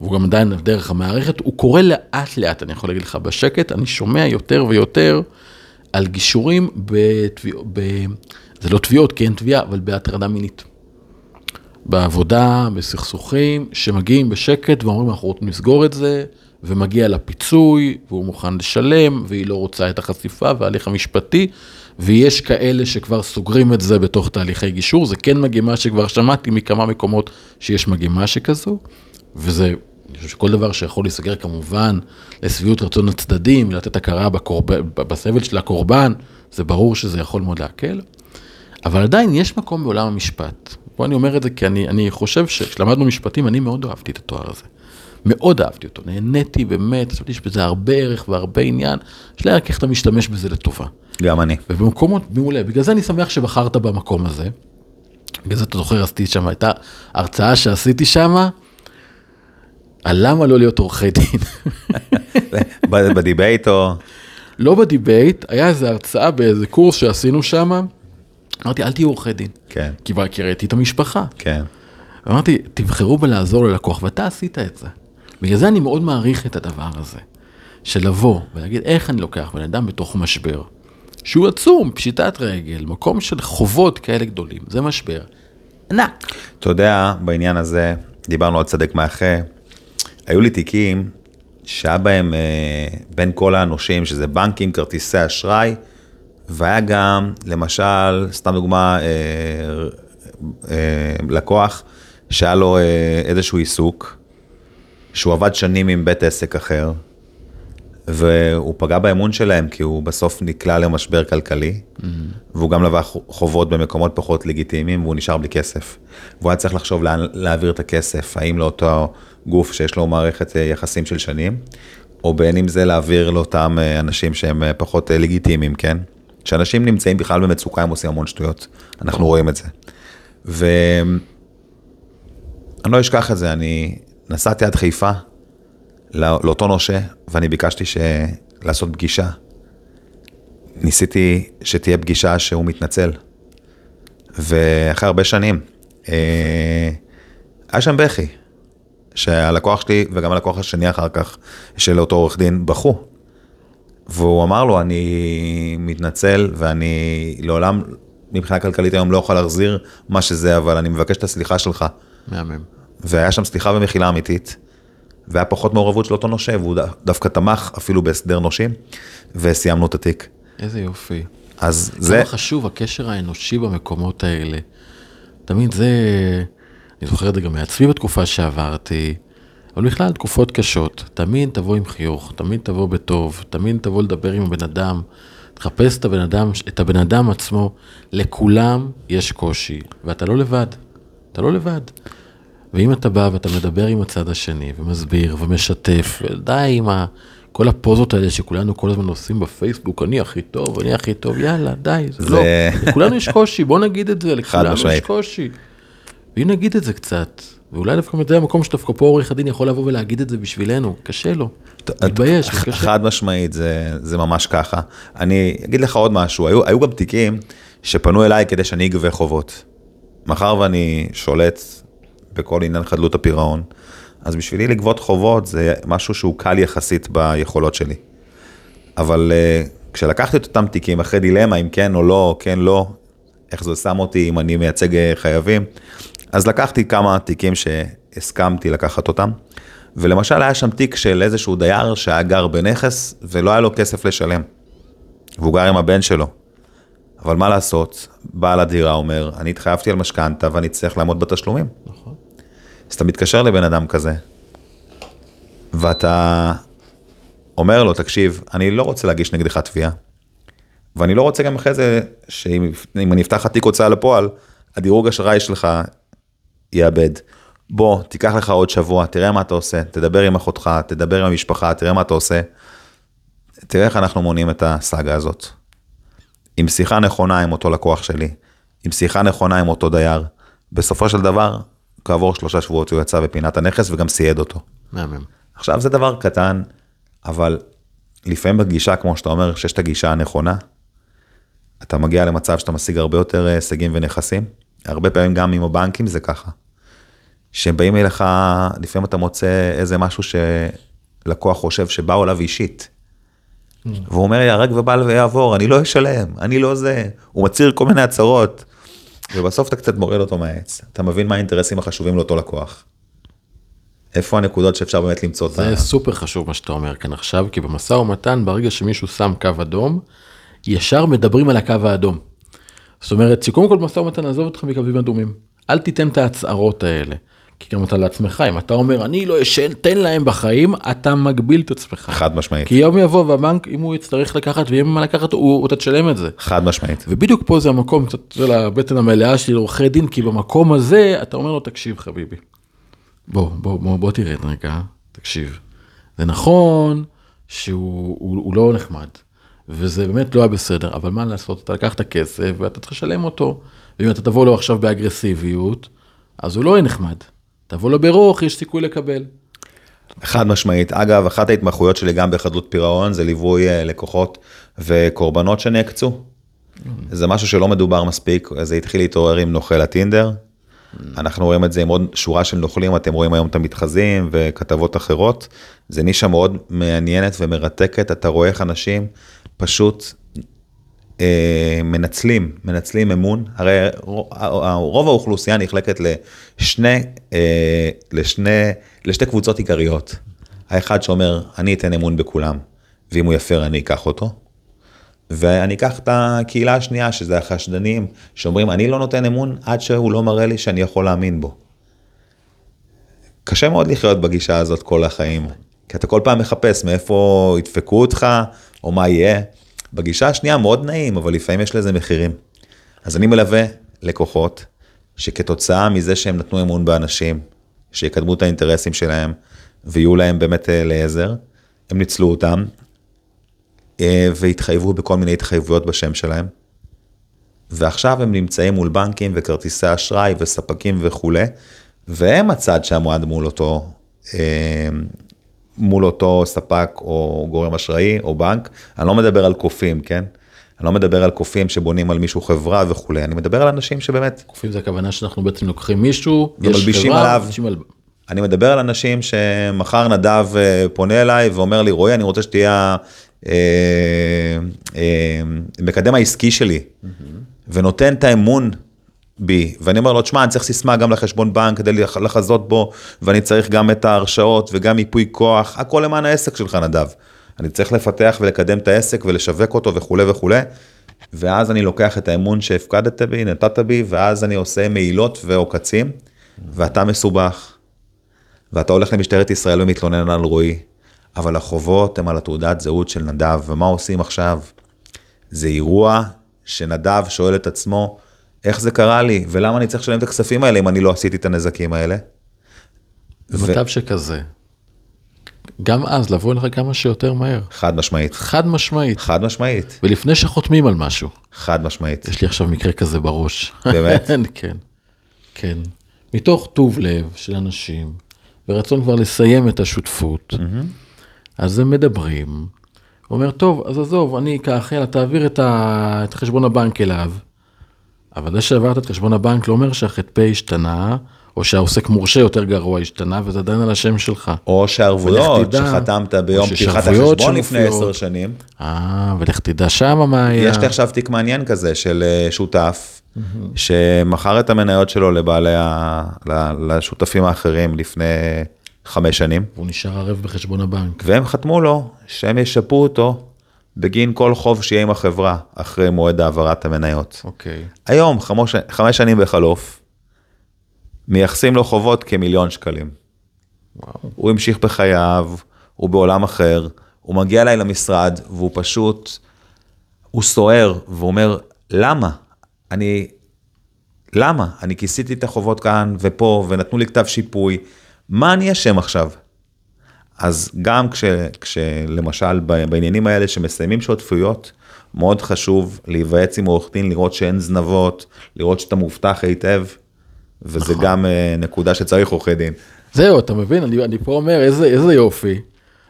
והוא גם עדיין דרך המערכת, הוא קורה לאט לאט, אני יכול להגיד לך בשקט, אני שומע יותר ויותר על גישורים בתביעות, ב... זה לא תביעות, כי אין תביעה, אבל בהטרדה מינית. בעבודה, בסכסוכים, שמגיעים בשקט ואומרים, אנחנו רוצים לסגור את זה, ומגיע לה פיצוי, והוא מוכן לשלם, והיא לא רוצה את החשיפה וההליך המשפטי, ויש כאלה שכבר סוגרים את זה בתוך תהליכי גישור, זה כן מגמה שכבר שמעתי מכמה מקומות שיש מגמה שכזו, וזה, אני חושב שכל דבר שיכול להיסגר כמובן לשביעות רצון הצדדים, לתת הכרה בקורב, בסבל של הקורבן, זה ברור שזה יכול מאוד להקל, אבל עדיין יש מקום בעולם המשפט. פה אני אומר את זה כי אני, אני חושב שכשלמדנו משפטים, אני מאוד אהבתי את התואר הזה. מאוד אהבתי אותו, נהניתי באמת, חשבתי שיש בזה הרבה ערך והרבה עניין, יש לי רק איך אתה משתמש בזה לטובה. גם אני. ובמקומות מעולה, בגלל זה אני שמח שבחרת במקום הזה. בגלל זה אתה זוכר, עשיתי שם, הייתה הרצאה שעשיתי שם, על למה לא להיות עורכי דין. ב debate או... לא ב debate, היה איזו הרצאה באיזה קורס שעשינו שם, אמרתי, אל תהיו עורכי דין. כן, כי ראיתי את המשפחה. כן. אמרתי, תבחרו בלעזור ללקוח, ואתה עשית את זה. בגלל זה אני מאוד מעריך את הדבר הזה, של לבוא ולהגיד איך אני לוקח בן אדם בתוך משבר, שהוא עצום, פשיטת רגל, מקום של חובות כאלה גדולים, זה משבר ענק. אתה יודע, בעניין הזה, דיברנו על צדק מאחה, היו לי תיקים שהיה בהם אה, בין כל הנושים, שזה בנקים, כרטיסי אשראי, והיה גם, למשל, סתם דוגמה, אה, אה, לקוח שהיה לו אה, איזשהו עיסוק, שהוא עבד שנים עם בית עסק אחר, והוא פגע באמון שלהם, כי הוא בסוף נקלע למשבר כלכלי, mm-hmm. והוא גם לבא חובות במקומות פחות לגיטימיים, והוא נשאר בלי כסף. והוא היה צריך לחשוב לאן להעביר את הכסף, האם לאותו גוף שיש לו מערכת אה, יחסים של שנים, או בין אם זה להעביר לאותם אה, אנשים שהם אה, פחות לגיטימיים, כן? כשאנשים נמצאים בכלל במצוקה, הם עושים המון שטויות, אנחנו רואים את זה. ואני לא אשכח את זה, אני נסעתי עד חיפה, לא- לאותו נושה, ואני ביקשתי ש... לעשות פגישה. ניסיתי שתהיה פגישה שהוא מתנצל. ואחרי הרבה שנים, אה, היה שם בכי, שהלקוח שלי וגם הלקוח השני אחר כך, של אותו עורך דין, בכו. והוא אמר לו, אני מתנצל ואני לעולם, מבחינה כלכלית היום לא יכול להחזיר מה שזה, אבל אני מבקש את הסליחה שלך. מהמם. והיה שם סליחה ומחילה אמיתית, והיה פחות מעורבות של אותו נושה, והוא דווקא תמך אפילו בהסדר נושים, וסיימנו את התיק. איזה יופי. אז זה זה, חשוב, הקשר האנושי במקומות האלה. תמיד זה, אני זוכר את זה גם מעצמי בתקופה שעברתי, אבל בכלל תקופות קשות. תמיד תבוא עם חיוך, תמיד תבוא בטוב, תמיד תבוא לדבר עם הבן אדם, תחפש את הבן אדם, את הבן אדם עצמו. לכולם יש קושי, ואתה לא לבד. אתה לא לבד. ואם אתה בא ואתה מדבר עם הצד השני, ומסביר, ומשתף, ודי עם ה... כל הפוזות האלה שכולנו כל הזמן עושים בפייסבוק, אני הכי טוב, אני הכי טוב, יאללה, די, זה, זה- לא. לכולנו יש קושי, בוא נגיד את זה, לכולנו יש. קושי. ואם נגיד את זה קצת, ואולי דווקא זה המקום שדווקא פה עורך הדין יכול לבוא ולהגיד את זה בשבילנו, קשה לו, מתבייש, קשה. חד משמעית, זה, זה ממש ככה. אני אגיד לך עוד משהו, היו, היו גם תיקים שפנו אליי כדי שאני אגבה חובות. מאחר ואני שולט בכל עניין חדלות הפירעון, אז בשבילי לגבות חובות זה משהו שהוא קל יחסית ביכולות שלי. אבל uh, כשלקחתי את אותם תיקים אחרי דילמה אם כן או לא, כן לא, איך זה שם אותי אם אני מייצג אה, חייבים, אז לקחתי כמה תיקים שהסכמתי לקחת אותם, ולמשל היה שם תיק של איזשהו דייר שהיה גר בנכס ולא היה לו כסף לשלם, והוא גר עם הבן שלו. אבל מה לעשות, בעל הדירה אומר, אני התחייבתי על משכנתה ואני צריך לעמוד בתשלומים. נכון. אז אתה מתקשר לבן אדם כזה, ואתה אומר לו, תקשיב, אני לא רוצה להגיש נגדך תביעה, ואני לא רוצה גם אחרי זה, שאם אם אני אפתח לך תיק הוצאה לפועל, הדירוג אשראי שלך יאבד. בוא, תיקח לך עוד שבוע, תראה מה אתה עושה, תדבר עם אחותך, תדבר עם המשפחה, תראה מה אתה עושה. תראה איך אנחנו מונעים את הסאגה הזאת. עם שיחה נכונה עם אותו לקוח שלי, עם שיחה נכונה עם אותו דייר, בסופו של דבר, כעבור שלושה שבועות הוא יצא בפינת הנכס וגם סייד אותו. מהמם. עכשיו זה דבר קטן, אבל לפעמים בגישה, כמו שאתה אומר, שיש את הגישה הנכונה, אתה מגיע למצב שאתה משיג הרבה יותר אה, הישגים ונכסים. הרבה פעמים גם עם הבנקים זה ככה. שהם באים אליך, לפעמים אתה מוצא איזה משהו שלקוח חושב שבאו אליו אישית. והוא אומר, ייהרג ובל ויעבור, אני לא אשלם, אני לא זה. הוא מצהיר כל מיני הצהרות, ובסוף אתה קצת מוריד אותו מהעץ. אתה מבין מה האינטרסים החשובים לאותו לקוח. איפה הנקודות שאפשר באמת למצוא את ה... זה סופר חשוב מה שאתה אומר כאן עכשיו, כי במשא ומתן, ברגע שמישהו שם קו אדום, ישר מדברים על הקו האדום. זאת אומרת, שקודם כל במשא ומתן, עזוב אותך מקווים אדומים. אל תיתן את ההצהרות האלה. כי גם אתה לעצמך, אם אתה אומר, אני לא אשן, תן להם בחיים, אתה מגביל את עצמך. חד משמעית. כי יום יבוא והבנק, אם הוא יצטרך לקחת ויהיה מה לקחת, הוא, אתה תשלם את זה. חד משמעית. ובדיוק פה זה המקום, קצת זה לבטן המלאה שלי לעורכי דין, כי במקום הזה אתה אומר לו, תקשיב חביבי, בוא, בוא, בוא, בוא תרד רגע, תקשיב. זה נכון שהוא הוא, הוא לא נחמד, וזה באמת לא היה בסדר, אבל מה לעשות, אתה לקחת כסף ואתה צריך לשלם אותו, ואם אתה תבוא לו עכשיו באגרסיביות, אז הוא לא יהיה נחמד. תבוא לו ברוך, יש סיכוי לקבל. חד משמעית. אגב, אחת ההתמחויות שלי גם בחדלות פירעון זה ליווי אה, לקוחות וקורבנות שנעקצו. זה משהו שלא מדובר מספיק, זה התחיל להתעורר עם נוכל הטינדר. אנחנו רואים את זה עם עוד שורה של נוכלים, אתם רואים היום את המתחזים וכתבות אחרות. זה נישה מאוד מעניינת ומרתקת, אתה רואה איך אנשים פשוט מנצלים, מנצלים אמון, הרי רוב האוכלוסייה נחלקת לשני, אה, לשני, לשתי קבוצות עיקריות. האחד שאומר, אני אתן אמון בכולם, ואם הוא יפר אני אקח אותו. ואני אקח את הקהילה השנייה, שזה החשדנים, שאומרים, אני לא נותן אמון עד שהוא לא מראה לי שאני יכול להאמין בו. קשה מאוד לחיות בגישה הזאת כל החיים, כי אתה כל פעם מחפש מאיפה ידפקו אותך, או מה יהיה. בגישה השנייה מאוד נעים, אבל לפעמים יש לזה מחירים. אז אני מלווה לקוחות שכתוצאה מזה שהם נתנו אמון באנשים, שיקדמו את האינטרסים שלהם ויהיו להם באמת אה, לעזר, הם ניצלו אותם אה, והתחייבו בכל מיני התחייבויות בשם שלהם. ועכשיו הם נמצאים מול בנקים וכרטיסי אשראי וספקים וכולי, והם הצד שעמד מול אותו, אה, מול אותו ספק או גורם אשראי או בנק. אני לא מדבר על קופים, כן? אני לא מדבר על קופים שבונים על מישהו חברה וכולי, אני מדבר על אנשים שבאמת, קופים זה הכוונה שאנחנו בעצם לוקחים מישהו, יש חברה, עליו. על... אני מדבר על אנשים שמחר נדב אה, פונה אליי ואומר לי, רועי, אני רוצה שתהיה אה, אה, מקדם העסקי שלי, ונותן את האמון בי, ואני אומר לו, תשמע, אני צריך סיסמה גם לחשבון בנק כדי לח- לחזות בו, ואני צריך גם את ההרשאות וגם ייפוי כוח, הכל למען העסק שלך, נדב. אני צריך לפתח ולקדם את העסק ולשווק אותו וכולי וכולי, ואז אני לוקח את האמון שהפקדת בי, נתת בי, ואז אני עושה מעילות ועוקצים, ואתה מסובך. ואתה הולך למשטרת ישראל ומתלונן על רועי, אבל החובות הם על התעודת זהות של נדב, ומה עושים עכשיו? זה אירוע שנדב שואל את עצמו, איך זה קרה לי, ולמה אני צריך לשלם את הכספים האלה אם אני לא עשיתי את הנזקים האלה? במצב שכזה, גם אז לבוא אליך כמה שיותר מהר, חד משמעית, חד משמעית, חד משמעית, ולפני שחותמים על משהו. חד משמעית. יש לי עכשיו מקרה כזה בראש. באמת? כן, כן. מתוך טוב לב של אנשים, ורצון כבר לסיים את השותפות, אז הם מדברים. הוא אומר, טוב, אז עזוב, אני אקח, יאללה, תעביר את, ה... את חשבון הבנק אליו. אבל זה שעברת את חשבון הבנק לא אומר שהח"פ השתנה, או שהעוסק מורשה יותר גרוע השתנה, וזה עדיין על השם שלך. או שהערבויות שחתמת ביום פתיחת החשבון לפני. עשר שנים. אה, ולך תדע שמה מה היה. יש לי עכשיו תיק מעניין כזה של אה, שותף, שמכר את המניות שלו לבעלי, ה... לשותפים האחרים לפני חמש שנים, הוא נשאר ערב בחשבון הבנק. והם חתמו לו שהם ישפו אותו בגין כל חוב שיהיה עם החברה אחרי מועד העברת המניות. אוקיי. היום, חמוש, חמש שנים בחלוף, מייחסים לו חובות כמיליון שקלים. וואו. הוא המשיך בחייו, הוא בעולם אחר, הוא מגיע אליי למשרד, והוא פשוט, הוא סוער, והוא אומר, למה? אני, למה? אני כיסיתי את החובות כאן ופה, ונתנו לי כתב שיפוי, מה אני אשם עכשיו? אז גם כש, כשלמשל בעניינים האלה שמסיימים שותפויות, מאוד חשוב להיוועץ עם עורך דין, לראות שאין זנבות, לראות שאתה מובטח היטב, וזה נכון. גם אה, נקודה שצריך עורכי דין. זהו, אתה מבין? אני, אני פה אומר, איזה, איזה יופי.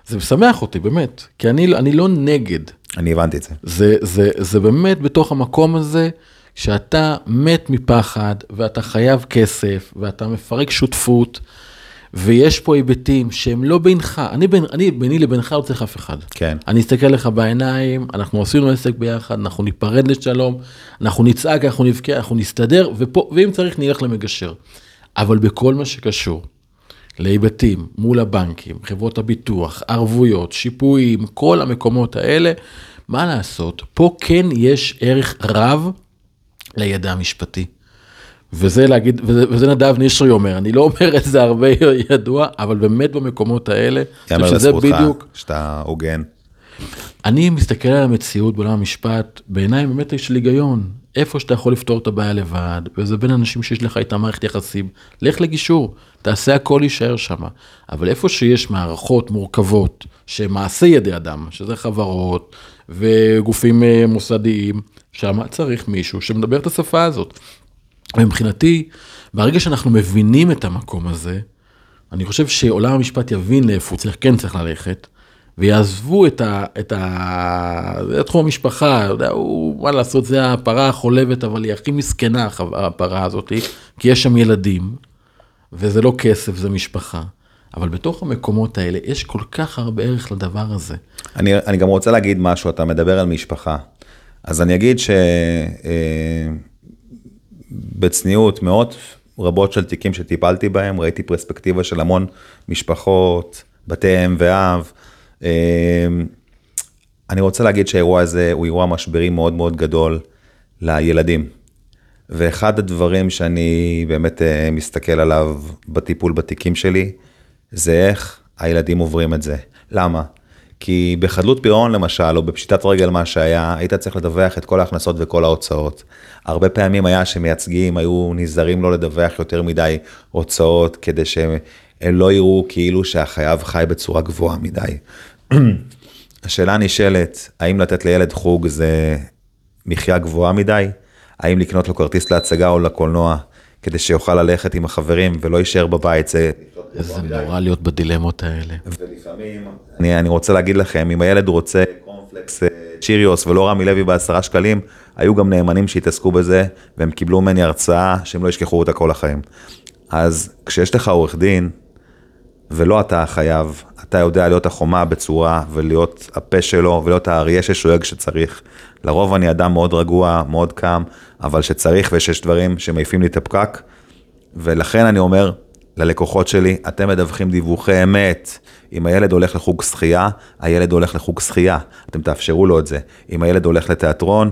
זה משמח אותי, באמת. כי אני, אני לא נגד. אני הבנתי את זה. זה, זה, זה באמת בתוך המקום הזה, שאתה מת מפחד, ואתה חייב כסף, ואתה מפרק שותפות, ויש פה היבטים שהם לא בינך, אני, בין, אני ביני לבינך לא צריך אף אחד. כן. אני אסתכל לך בעיניים, אנחנו עשינו עסק ביחד, אנחנו ניפרד לשלום, אנחנו נצעק, אנחנו נבכה, אנחנו נסתדר, ופה, ואם צריך נלך למגשר. אבל בכל מה שקשור להיבטים מול הבנקים, חברות הביטוח, ערבויות, שיפויים, כל המקומות האלה, מה לעשות, פה כן יש ערך רב לידע המשפטי. וזה להגיד, וזה, וזה נדב נשרי אומר, אני לא אומר את זה הרבה ידוע, אבל באמת במקומות האלה, אני יאמר חושב שזה לזכותך בדיוק, שאתה הוגן. אני מסתכל על המציאות בעולם המשפט בעיניים באמת של היגיון. איפה שאתה יכול לפתור את הבעיה לבד, וזה בין אנשים שיש לך איתם מערכת יחסים, לך לגישור, תעשה הכל יישאר שם. אבל איפה שיש מערכות מורכבות, שמעשה ידי אדם, שזה חברות וגופים אה, מוסדיים, שם צריך מישהו שמדבר את השפה הזאת. ומבחינתי, ברגע שאנחנו מבינים את המקום הזה, אני חושב שעולם המשפט יבין לאיפה הוא צריך, כן צריך ללכת, ויעזבו את ה... את ה... זה תחום המשפחה, יודע, הוא, מה לעשות, זה הפרה החולבת, אבל היא הכי מסכנה, הפרה הזאת, כי יש שם ילדים, וזה לא כסף, זה משפחה. אבל בתוך המקומות האלה, יש כל כך הרבה ערך לדבר הזה. אני, אני גם רוצה להגיד משהו, אתה מדבר על משפחה. אז אני אגיד שבצניעות, מאות רבות של תיקים שטיפלתי בהם, ראיתי פרספקטיבה של המון משפחות, בתי אם ואב. אה, אני רוצה להגיד שהאירוע הזה הוא אירוע משברי מאוד מאוד גדול לילדים. ואחד הדברים שאני באמת אה, מסתכל עליו בטיפול בתיקים שלי, זה איך הילדים עוברים את זה. למה? כי בחדלות פירעון למשל, או בפשיטת רגל מה שהיה, היית צריך לדווח את כל ההכנסות וכל ההוצאות. הרבה פעמים היה שמייצגים היו נזהרים לא לדווח יותר מדי הוצאות, כדי שהם לא יראו כאילו שהחייב חי בצורה גבוהה מדי. השאלה נשאלת, האם לתת לילד חוג זה מחיה גבוהה מדי? האם לקנות לו כרטיס להצגה או לקולנוע, כדי שיוכל ללכת עם החברים ולא יישאר בבית, זה... איזה נורא להיות בדילמות האלה. ולפעמים, אני, אני רוצה להגיד לכם, אם הילד רוצה קורנפלקס אה, צ'יריוס ולא רמי לוי בעשרה שקלים, היו גם נאמנים שהתעסקו בזה, והם קיבלו ממני הרצאה שהם לא ישכחו אותה כל החיים. אז כשיש לך עורך דין, ולא אתה החייב, אתה יודע להיות החומה בצורה ולהיות הפה שלו ולהיות האריה ששואג כשצריך. לרוב אני אדם מאוד רגוע, מאוד קם, אבל שצריך ושיש דברים שמעיפים לי את הפקק, ולכן אני אומר ללקוחות שלי, אתם מדווחים דיווחי אמת. אם הילד הולך לחוג שחייה, הילד הולך לחוג שחייה, אתם תאפשרו לו את זה. אם הילד הולך לתיאטרון,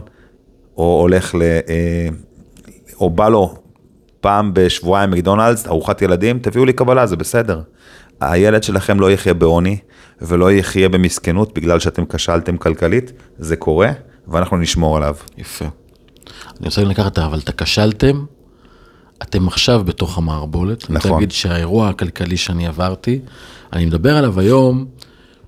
או הולך ל... אה, או בא לו פעם בשבועיים מקדונלדס, ארוחת ילדים, תביאו לי קבלה, זה בסדר. הילד שלכם לא יחיה בעוני ולא יחיה במסכנות בגלל שאתם כשלתם כלכלית, זה קורה, ואנחנו נשמור עליו. יפה. אני רוצה לקחת, אבל את הכשלתם, אתם עכשיו בתוך המערבולת. אני רוצה נכון. להגיד שהאירוע הכלכלי שאני עברתי, אני מדבר עליו היום,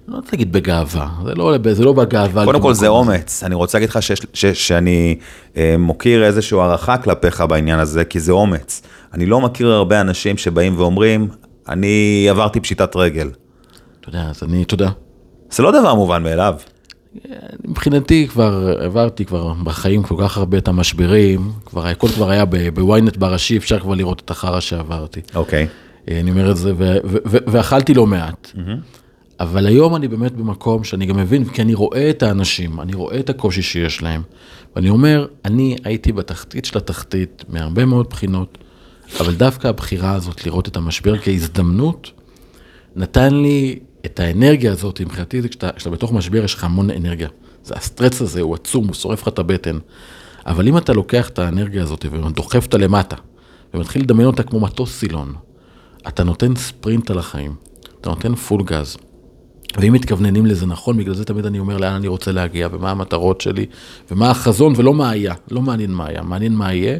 לא רוצה להגיד בגאווה, זה לא, זה לא בגאווה. קודם כל זה. אומץ, אני רוצה להגיד לך שיש, ש, שאני אה, מוקיר איזושהי הערכה כלפיך בעניין הזה, כי זה אומץ. אני לא מכיר הרבה אנשים שבאים ואומרים, אני עברתי פשיטת רגל. אתה יודע, אז אני, אתה יודע, זה לא דבר מובן מאליו. מבחינתי כבר עברתי כבר בחיים כל כך הרבה את המשברים, כבר הכל כבר היה בוויינט בראשי, אפשר כבר לראות את החרא שעברתי. אוקיי. אה, אני אומר את זה, ו- ו- ו- ואכלתי לא מעט. אבל היום אני באמת במקום שאני גם מבין, כי אני רואה את האנשים, אני רואה את הקושי שיש להם. ואני אומר, אני הייתי בתחתית של התחתית מהרבה מאוד בחינות, אבל דווקא הבחירה הזאת לראות את המשבר כהזדמנות, נתן לי את האנרגיה הזאת, מבחינתי זה כשאתה, כשאתה בתוך משבר יש לך המון אנרגיה. זה ה stretch הזה, הוא עצום, הוא שורף לך את הבטן. אבל אם אתה לוקח את האנרגיה הזאת ודוחף אותה למטה, ומתחיל לדמיין אותה כמו מטוס סילון, אתה נותן ספרינט על החיים, אתה נותן full גז. ואם מתכווננים לזה נכון, בגלל זה תמיד אני אומר לאן אני רוצה להגיע, ומה המטרות שלי, ומה החזון, ולא מה היה. לא מעניין מה היה, מעניין מה יהיה.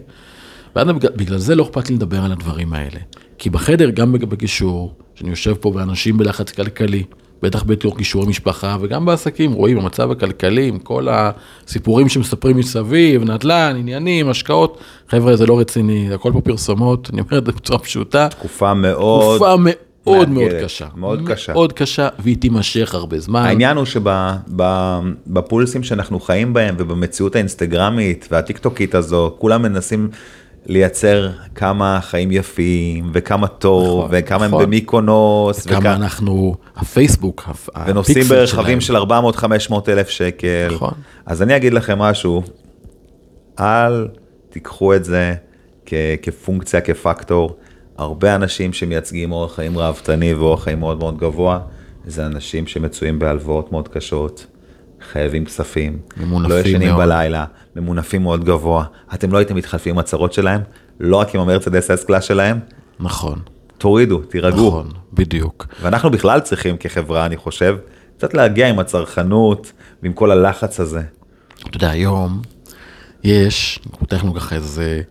ואז בגלל, זה לא אכפת לי לדבר על הדברים האלה. כי בחדר, גם בג- בגישור, שאני יושב פה באנשים בלחץ כלכלי, בטח בתוך גישורי משפחה, וגם בעסקים, רואים המצב הכלכלי, עם כל הסיפורים שמספרים מסביב, נדל"ן, עניינים, השקעות. חבר'ה, זה לא רציני, הכל פה פרסומות, אני אומר את זה בצורה פשוטה. תקופה מאוד... תקופה מאוד מאוד מאתגרת, קשה. מאוד קשה. מאוד קשה, והיא תימשך הרבה זמן. העניין הוא שבפולסים שאנחנו חיים בהם ובמציאות האינסטגרמית והטיקטוקית הזו, כולם מנסים לייצר כמה חיים יפים וכמה טוב נכון, וכמה נכון. הם במיקונוס כמה וכמה- אנחנו, הפייסבוק, הפ- ונוסעים הפיקסל ברכבים שלהם. של 400-500 אלף שקל. נכון. אז אני אגיד לכם משהו, אל תיקחו את זה כ- כפונקציה, כפקטור. הרבה אנשים שמייצגים אורח חיים ראוותני ואורח חיים מאוד מאוד גבוה, זה אנשים שמצויים בהלוואות מאוד קשות, חייבים כספים, ממונפים לא ישנים מאוד. בלילה, ממונפים מאוד גבוה. אתם לא הייתם מתחלפים עם הצרות שלהם, לא רק עם המרצדס S-Class שלהם, נכון, תורידו, תירגעו. נכון, בדיוק. ואנחנו בכלל צריכים כחברה, אני חושב, קצת להגיע עם הצרכנות ועם כל הלחץ הזה. אתה יודע, היום יש, אנחנו פותחנו ככה איזה,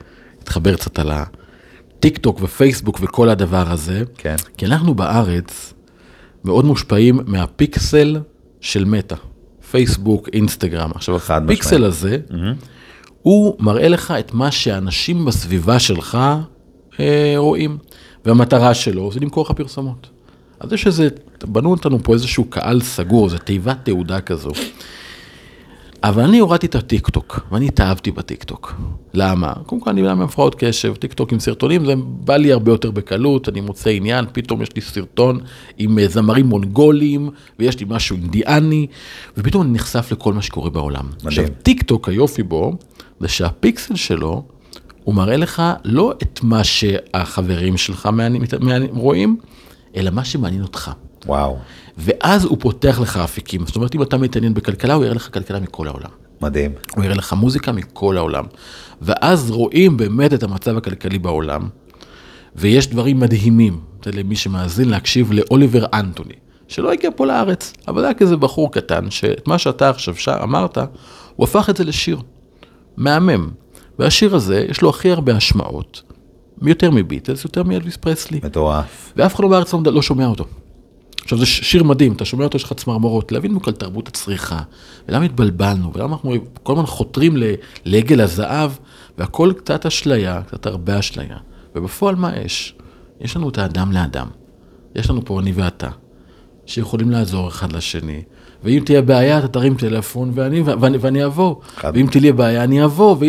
התחבר קצת על הטיק טוק ופייסבוק וכל הדבר הזה, כן. כי אנחנו בארץ מאוד מושפעים מהפיקסל של מטא, פייסבוק, אינסטגרם. עכשיו, הפיקסל. הזה, הוא מראה לך את מה שאנשים בסביבה שלך אה, רואים, והמטרה שלו זה למכור לך פרסומות. אז יש איזה, בנו אותנו פה איזשהו קהל סגור, זו תיבת תהודה כזו. אבל אני הורדתי את הטיקטוק, ואני התאהבתי בטיקטוק. למה? קודם כל אני בן אדם עם הפרעות קשב, טיקטוק עם סרטונים, זה בא לי הרבה יותר בקלות, אני מוצא עניין, פתאום יש לי סרטון עם אה, זמרים מונגולים, ויש לי משהו אינדיאני, ופתאום אני נחשף לכל מה שקורה בעולם. עכשיו, טיקטוק, היופי בו, זה שהפיקסל שלו, הוא מראה לך לא את מה שהחברים שלך מעניין, מעניין, רואים, אלא מה שמעניין אותך. וואו, ואז הוא פותח לך אפיקים. זאת אומרת, אם אתה מתעניין בכלכלה, הוא יראה לך כלכלה מכל העולם. מדהים. הוא יראה לך מוזיקה מכל העולם. ואז רואים באמת את המצב הכלכלי בעולם, ויש דברים מדהימים. זה למי שמאזין להקשיב לאוליבר אנטוני, שלא הגיע פה לארץ, אבל היה כזה בחור קטן, שאת מה שאתה עכשיו ש- אמרת, הוא הפך את זה לשיר. מהמם. והשיר הזה, יש לו הכי הרבה השמעות, יותר מביטלס, יותר מאלוויס פרסלי. מטורף. ואף אחד לא בארץ לא, לא שומע אותו. עכשיו זה שיר מדהים, אתה שומע אותו, יש לך צמרמורות, להבין על תרבות הצריכה, ולמה התבלבלנו, ולמה אנחנו כל הזמן חותרים לעגל הזהב, והכל קצת אשליה, קצת הרבה אשליה. ובפועל מה יש? יש לנו את האדם לאדם. יש לנו פה אני ואתה, שיכולים לעזור אחד לשני. ואם תהיה בעיה, אתה תרים טלפון ואני, ואני, ואני אבוא. חד ואם תהיה בעיה, אני אבוא. ו...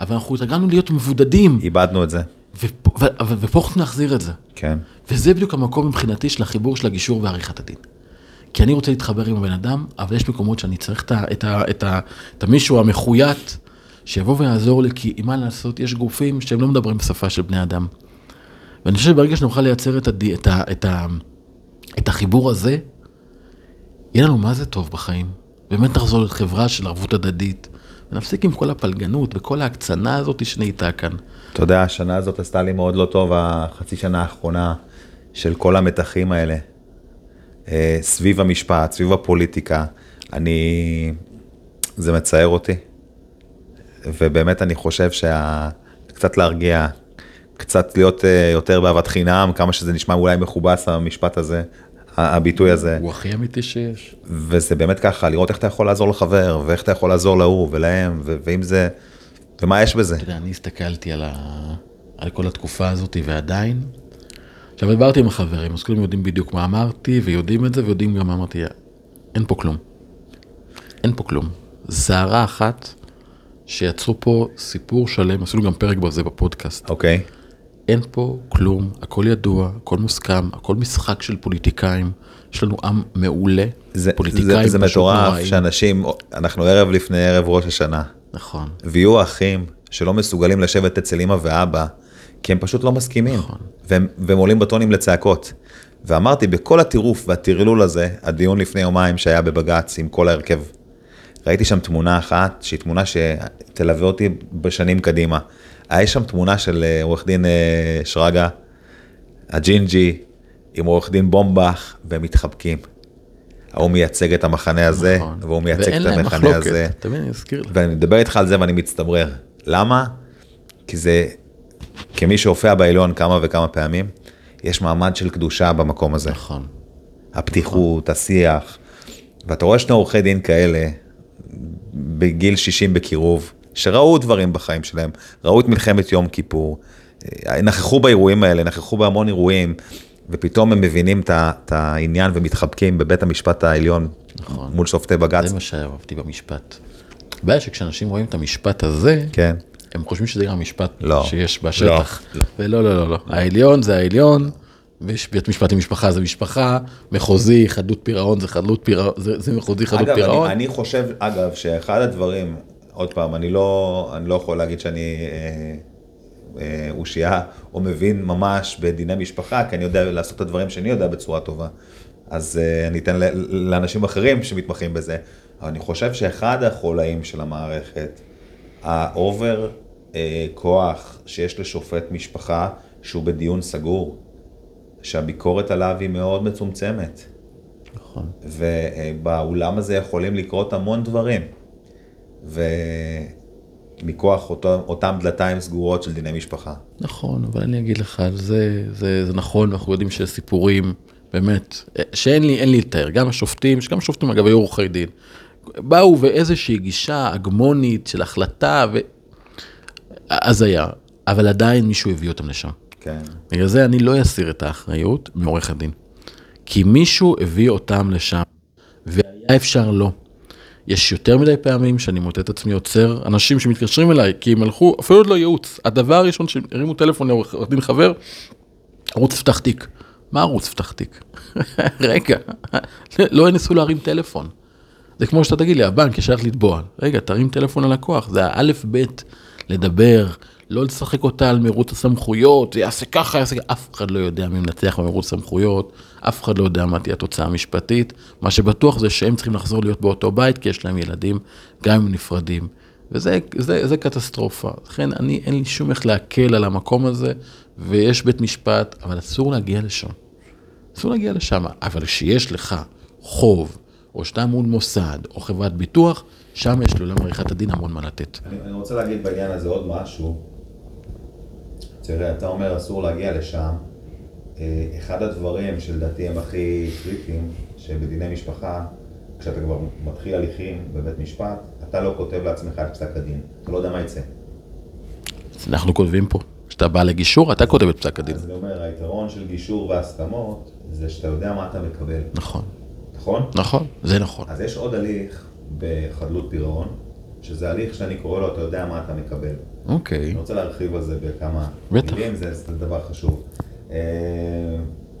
אבל אנחנו התרגלנו להיות מבודדים, איבדנו את זה. ופה, אנחנו נחזיר את זה. כן. וזה בדיוק המקום מבחינתי של החיבור של הגישור ועריכת הדין. כי אני רוצה להתחבר עם הבן אדם, אבל יש מקומות שאני צריך את, ה, את, ה, את, ה, את המישהו המחויט, שיבוא ויעזור לי, כי מה לעשות, יש גופים שהם לא מדברים בשפה של בני אדם. ואני חושב שברגע שנוכל לייצר את, הד, את, ה, את, ה, את החיבור הזה, יהיה לנו מה זה טוב בחיים. באמת נחזור לחברה של ערבות הדדית, ונפסיק עם כל הפלגנות וכל ההקצנה הזאת שנהייתה כאן. אתה יודע, השנה הזאת עשתה לי מאוד לא טוב, החצי שנה האחרונה של כל המתחים האלה. אה, סביב המשפט, סביב הפוליטיקה. אני... זה מצער אותי. ובאמת אני חושב שה... קצת להרגיע, קצת להיות אה, יותר באהבת חינם, כמה שזה נשמע אולי מכובס המשפט הזה. הביטוי הזה. הוא הכי אמיתי שיש. וזה באמת ככה, לראות איך אתה יכול לעזור לחבר, ואיך אתה יכול לעזור להוא ולהם, ו- ואם זה, ומה יש בזה. אתה יודע, אני הסתכלתי על, ה... על כל התקופה הזאת ועדיין, עכשיו דיברתי עם החברים, אז כולם יודעים בדיוק מה אמרתי, ויודעים את זה, ויודעים גם מה אמרתי, אין פה כלום. אין פה כלום. זערה אחת, שיצרו פה סיפור שלם, עשינו גם פרק בזה בפודקאסט. אוקיי? אין פה כלום, הכל ידוע, הכל מוסכם, הכל משחק של פוליטיקאים. יש לנו עם מעולה, זה, זה, פוליטיקאים זה פשוט מטורף נוראים. שאנשים, אנחנו ערב לפני ערב ראש השנה, נכון, ויהיו אחים שלא מסוגלים לשבת אצל אמא ואבא, כי הם פשוט לא מסכימים, נכון. והם, והם עולים בטונים לצעקות. ואמרתי, בכל הטירוף והטרלול הזה, הדיון לפני יומיים שהיה בבג"ץ עם כל ההרכב, ראיתי שם תמונה אחת, שהיא תמונה שתלווה אותי בשנים קדימה. היה שם תמונה של אה, עורך דין אה, שרגא, הג'ינג'י, עם עורך דין בומבך, והם מתחבקים. ההוא מייצג את המחנה הזה, נכון. והוא מייצג את המחנה מחלוקת, הזה. מבין, אני אזכיר לך. ואני מדבר איתך על זה ואני מצטמרר. למה? כי זה, כמי שהופיע בעליון כמה וכמה פעמים, יש מעמד של קדושה במקום הזה. נכון, הפתיחות, השיח. ואתה רואה שני עורכי דין כאלה, בגיל 60 בקירוב, שראו דברים בחיים שלהם, ראו את מלחמת יום כיפור, אה, נכחו באירועים האלה, נכחו בהמון אירועים, ופתאום הם מבינים את העניין ומתחבקים בבית המשפט העליון נכון. מול שופטי בג"ץ. זה מה שאהבתי במשפט. הבעיה שכשאנשים רואים את המשפט הזה, כן. הם חושבים שזה גם המשפט לא. שיש בשטח. לא. ולא, לא, לא, לא. העליון זה העליון, ויש בית משפט עם משפחה זה משפחה, מחוזי, חדלות פירעון זה חדלות פירעון, זה, זה מחוזי חדלות אגב, פירעון. אני, אני חושב, אגב, שאחד הדברים, עוד פעם, אני לא, אני לא יכול להגיד שאני אה, אה, אושייה או מבין ממש בדיני משפחה, כי אני יודע לעשות את הדברים שאני יודע בצורה טובה. אז אה, אני אתן לאנשים אחרים שמתמחים בזה. אבל אני חושב שאחד החולאים של המערכת, ה over אה, כוח שיש לשופט משפחה שהוא בדיון סגור, שהביקורת עליו היא מאוד מצומצמת. נכון. ובאולם הזה יכולים לקרות המון דברים. ומכוח אותו, אותם דלתיים סגורות של דיני משפחה. נכון, אבל אני אגיד לך, זה, זה, זה נכון, אנחנו יודעים שיש סיפורים, באמת, שאין לי, אין לי לתאר, גם השופטים, שגם השופטים אגב היו עורכי דין, באו ואיזושהי גישה הגמונית של החלטה, ו... היה, אבל עדיין מישהו הביא אותם לשם. כן. בגלל זה אני לא אסיר את האחריות מעורך הדין. כי מישהו הביא אותם לשם, והיה אפשר לא. יש יותר מדי פעמים שאני מוצא את עצמי עוצר אנשים שמתקשרים אליי, כי הם הלכו, אפילו עוד לא ייעוץ. הדבר הראשון שהרימו טלפון לעורך דין חבר, ערוץ פתח תיק. מה ערוץ פתח תיק? רגע, לא ינסו להרים טלפון. זה כמו שאתה תגיד לי, הבנק יש לך לתבוע. רגע, תרים טלפון ללקוח, זה האלף בית לדבר, לא לשחק אותה על מרוץ הסמכויות, זה יעשה ככה, יעשה ככה, אף אחד לא יודע מי מנצח במרוץ סמכויות, אף אחד לא יודע מה תהיה התוצאה המשפטית, מה שבטוח זה שהם צריכים לחזור להיות באותו בית, כי יש להם ילדים, גם אם נפרדים. וזה זה, זה קטסטרופה. לכן אני, אין לי שום איך להקל על המקום הזה, ויש בית משפט, אבל אסור להגיע לשם. אסור להגיע לשם, אבל כשיש לך חוב, או שאתה מול מוסד, או חברת ביטוח, שם יש לעולם עריכת הדין המון מה לתת. אני, אני רוצה להגיד בעניין הזה עוד משהו. תראה, אתה אומר אסור להגיע לשם. אה, אחד הדברים שלדעתי הם הכי קריטיים, שבדיני משפחה, כשאתה כבר מתחיל הליכים בבית משפט, אתה לא כותב לעצמך את פסק הדין. אתה לא יודע מה יצא. אנחנו כותבים פה, כשאתה בא לגישור, אתה כותב את פסק הדין. אז אני אומר, היתרון של גישור והסכמות, זה שאתה יודע מה אתה מקבל, נכון, נכון? נכון, זה נכון. אז יש עוד הליך בחדלות פירעון, שזה הליך שאני קורא לו, אתה יודע מה אתה מקבל. אוקיי, אני רוצה להרחיב על זה בכמה בטח. מילים, זה, זה דבר חשוב. אה,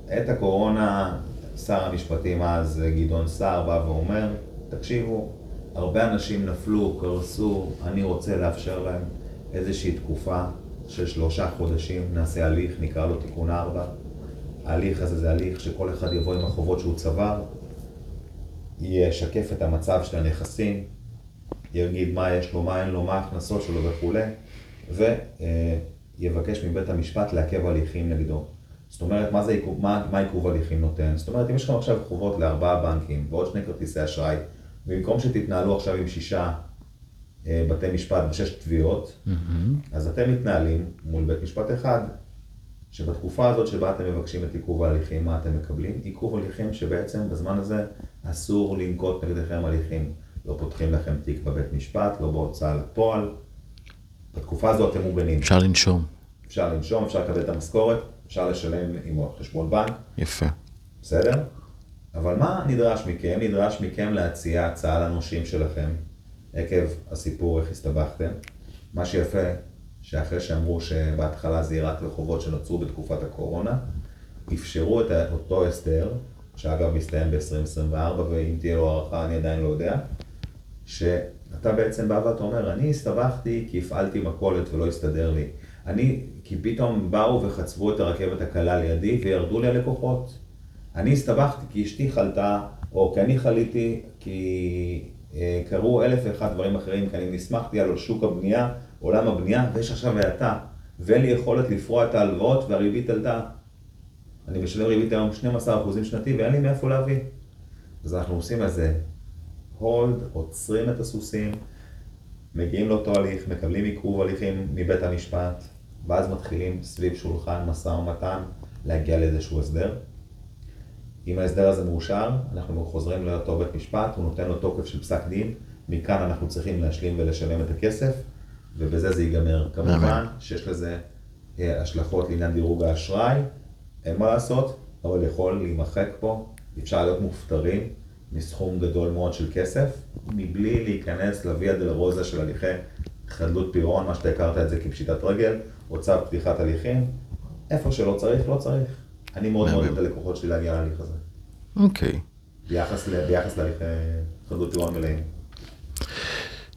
עת הקורונה, שר המשפטים אז, גדעון סער, בא ואומר, תקשיבו, הרבה אנשים נפלו, קרסו, אני רוצה לאפשר להם איזושהי תקופה של שלושה חודשים, נעשה הליך, נקרא לו תיקון 4. ההליך הזה זה הליך שכל אחד יבוא עם החובות שהוא צבר, ישקף את המצב של הנכסים, יגיד מה יש לו, מה אין לו, מה ההכנסות שלו וכולי, ויבקש מבית המשפט לעכב הליכים נגדו. זאת אומרת, מה, זה עיכוב, מה, מה עיכוב הליכים נותן? זאת אומרת, אם יש לכם עכשיו חובות לארבעה בנקים ועוד שני כרטיסי אשראי, במקום שתתנהלו עכשיו עם שישה אה, בתי משפט ושש תביעות, אז אתם מתנהלים מול בית משפט אחד, שבתקופה הזאת שבה אתם מבקשים את עיכוב ההליכים, מה אתם מקבלים? עיכוב הליכים שבעצם בזמן הזה אסור לנקוט נגדכם הליכים. לא פותחים לכם תיק בבית משפט, לא בהוצאה לפועל. בתקופה הזאת אתם מוגנים. אפשר לנשום. אפשר לנשום, אפשר לקבל את המשכורת, אפשר לשלם עם חשבון בנק, יפה. בסדר? אבל מה נדרש מכם? נדרש מכם להציע הצעה לנושים שלכם, עקב הסיפור איך הסתבכתם. מה שיפה, שאחרי שאמרו שבהתחלה זה יהיה רק לחובות שנוצרו בתקופת הקורונה, אפשרו את אותו הסדר, שאגב מסתיים ב-2024, ואם תהיה לו הערכה אני עדיין לא יודע, שאתה בעצם בא ואתה אומר, אני הסתבכתי כי הפעלתי מכולת ולא הסתדר לי. אני, כי פתאום באו וחצבו את הרכבת הקלה לידי וירדו לי הלקוחות. אני הסתבכתי כי אשתי חלתה, או כי אני חליתי, כי אה, קרו אלף ואחד דברים אחרים, כי אני נסמכתי על שוק הבנייה, עולם הבנייה, ויש עכשיו האטה, ואין לי יכולת לפרוע את ההלוואות והריבית עלתה. אני משלם ריבית היום 12% שנתי ואין לי מאיפה להביא. אז אנחנו עושים איזה הולד, עוצרים את הסוסים, מגיעים לאותו הליך, מקבלים עיכוב הליכים מבית המשפט, ואז מתחילים סביב שולחן משא ומתן להגיע לאיזשהו הסדר. אם ההסדר הזה מאושר, אנחנו חוזרים לאותו בית משפט, הוא נותן לו תוקף של פסק דין, מכאן אנחנו צריכים להשלים ולשלם את הכסף, ובזה זה ייגמר. כמובן שיש לזה אה, השלכות לעניין דירוג האשראי, אין מה לעשות, אבל יכול להימחק פה, אפשר להיות מופטרים מסכום גדול מאוד של כסף, מבלי להיכנס לוויה דלרוזה של הליכי חדלות פירעון, מה שאתה הכרת את זה כפשיטת רגל, או צו פתיחת הליכים, איפה שלא צריך, לא צריך. אני מאוד מאוד את הלקוחות שלי להגיע להליך הזה. אוקיי. ביחס להליכי חדלות פירעון מלאים.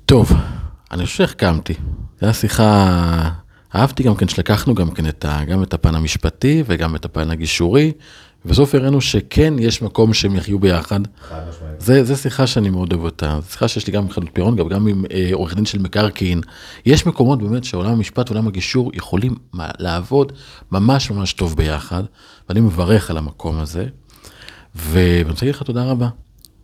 טוב, אני חושב שהחכמתי. זו הייתה שיחה, אהבתי גם כן שלקחנו גם כן את ה, גם את הפן המשפטי וגם את הפן הגישורי, ובסוף הראינו שכן יש מקום שהם יחיו ביחד. זה, זה שיחה שאני מאוד אוהב אותה, זו שיחה שיש לי גם עם חדלות פירעון, גם, גם עם אה, עורך דין של מקרקעין. יש מקומות באמת שעולם המשפט ועולם הגישור יכולים לעבוד ממש ממש טוב ביחד, ואני מברך על המקום הזה. ואני רוצה להגיד לך תודה רבה,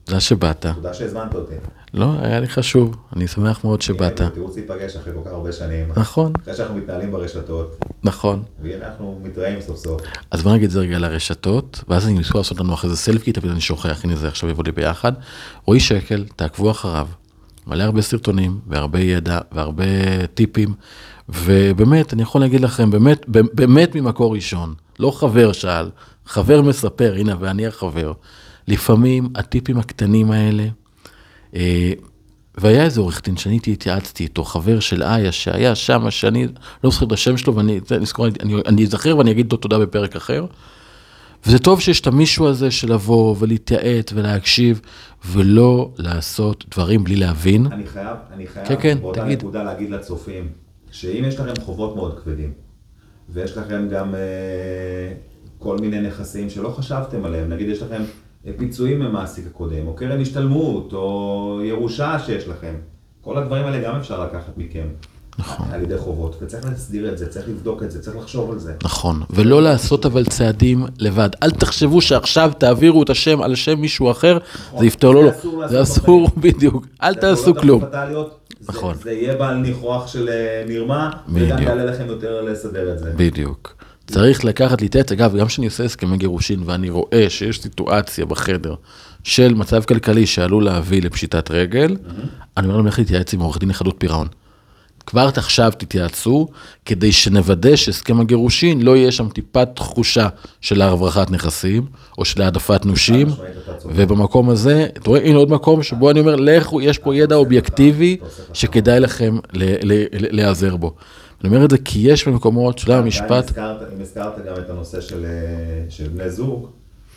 תודה שבאת. תודה שהזמנת אותי. לא, היה לי חשוב, אני שמח מאוד שבאת. הנה, תירוץ להיפגש אחרי כל כך הרבה שנים. נכון, אחרי שאנחנו מתנהלים ברשתות, נכון. והנה אנחנו מתראים סוף סוף. אז בוא נגיד את זה רגע לרשתות, ואז אני אנסה לעשות לנו אחרי זה סלפי, תמיד אני שוכח, הנה זה עכשיו יבוא לי ביחד. רועי שקל, תעקבו אחריו. מלא הרבה סרטונים, והרבה ידע, והרבה טיפים, ובאמת, אני יכול להגיד לכם, באמת, באמת ממקור ראשון, לא חבר שאל, חבר מספר, הנה, ואני החבר. לפעמים הטיפים הקטנים האלה, אה, והיה איזה עורך דין שאני התייעצתי איתו, חבר של איה, שהיה שם, שאני לא זוכר את השם שלו, ואני נזכור, אני, אני אזכר ואני אגיד לו תודה בפרק אחר. וזה טוב שיש את המישהו הזה של לבוא ולהתייעץ ולהקשיב, ולא לעשות דברים בלי להבין. אני חייב, אני חייב, כן, כן, באותה תגיד. נקודה להגיד לצופים, שאם יש לכם חובות מאוד כבדים, ויש לכם גם אה, כל מיני נכסים שלא חשבתם עליהם, נגיד יש לכם פיצויים ממעסיק הקודם, או קרן השתלמות, או ירושה שיש לכם, כל הדברים האלה גם אפשר לקחת מכם. נכון. על ידי חובות, וצריך להסדיר את זה, צריך לבדוק את זה, צריך לחשוב על זה. נכון, ולא לעשות אבל צעדים לבד. אל תחשבו שעכשיו תעבירו את השם על שם מישהו אחר, זה יפתור, לא, זה לא, אסור בדיוק, אל תעשו כלום. נכון. זה יהיה בעל ניחוח של אה, מרמה, וגם. יעלה לכם יותר לסדר את זה. בדיוק. צריך לקחת, להתייעץ, אגב, גם כשאני עושה הסכמי גירושין ואני רואה שיש סיטואציה בחדר של מצב כלכלי שעלול להביא לפשיטת רגל, אני אומר להם, לך להתייעץ עם עורך דין לחדלות פירעון. כבר עכשיו תתייעצו, כדי שנוודא שהסכם הגירושין לא יהיה שם טיפת תחושה של הברחת נכסים, או של העדפת נושים. ובמקום הזה, אתה רואה, הנה עוד מקום שבו אני אומר, לכו, יש פה ידע אובייקטיבי שכדאי לכם להיעזר בו. אני אומר את זה כי יש במקומות של המשפט, הזכרת- אם הזכרת גם את הנושא של, אה, של בני זוג,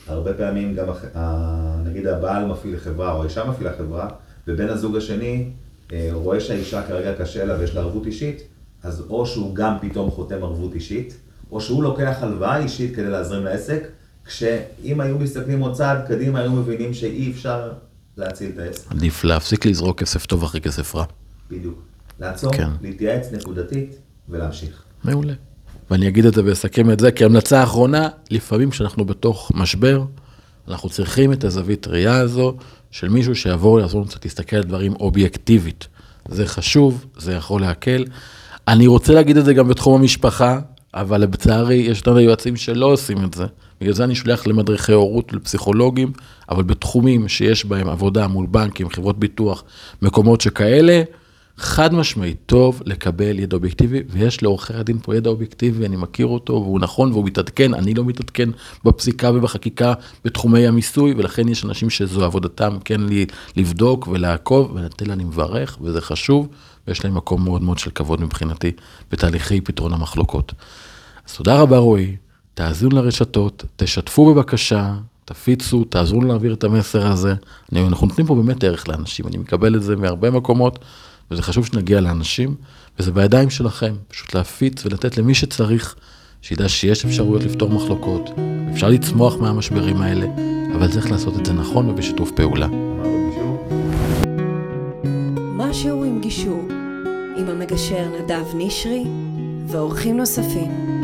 הרבה פעמים גם נגיד הבעל מפעיל חברה או האישה מפעילה חברה, ובן הזוג השני אה, רואה שהאישה כרגע קשה לה ויש לה ערבות אישית, אז או שהוא גם פתאום חותם ערבות אישית, או שהוא לוקח הלוואה אישית כדי להזרים לעסק, כשאם היו מסתכלים עוד צעד קדימה, היו מבינים שאי אפשר להציל את העסק. עדיף להפסיק לזרוק כסף טוב אחרי כסף רע. בדיוק. לעצור, כן. להתייעץ נקודתית ולהמשיך. מעולה. ואני אגיד את זה ואסכם את זה, כי המלצה האחרונה, לפעמים כשאנחנו בתוך משבר, אנחנו צריכים את הזווית ראייה הזו של מישהו שיבוא לעזור לנו קצת להסתכל על דברים אובייקטיבית. זה חשוב, זה יכול להקל. אני רוצה להגיד את זה גם בתחום המשפחה, אבל לצערי יש לנו יועצים שלא עושים את זה. בגלל זה אני שולח למדריכי הורות ולפסיכולוגים, אבל בתחומים שיש בהם עבודה מול בנקים, חברות ביטוח, מקומות שכאלה, חד משמעית טוב לקבל ידע אובייקטיבי, ויש לעורכי הדין פה ידע אובייקטיבי, אני מכיר אותו, והוא נכון והוא מתעדכן, אני לא מתעדכן בפסיקה ובחקיקה בתחומי המיסוי, ולכן יש אנשים שזו עבודתם כן לי לבדוק ולעקוב, ולתל אני מברך, וזה חשוב, ויש להם מקום מאוד מאוד של כבוד מבחינתי בתהליכי פתרון המחלוקות. אז תודה רבה רועי, תאזינו לרשתות, תשתפו בבקשה, תפיצו, תעזרו לנו להעביר את המסר הזה. אנחנו נותנים פה באמת ערך לאנשים, אני מקבל את זה מהרבה מקומות. וזה חשוב שנגיע לאנשים, וזה בידיים שלכם, פשוט להפיץ ולתת למי שצריך, שידע שיש אפשרויות לפתור מחלוקות, אפשר לצמוח מהמשברים האלה, אבל צריך לעשות את זה נכון ובשיתוף פעולה. משהו עם גישור, עם המגשר נדב נשרי ואורחים נוספים.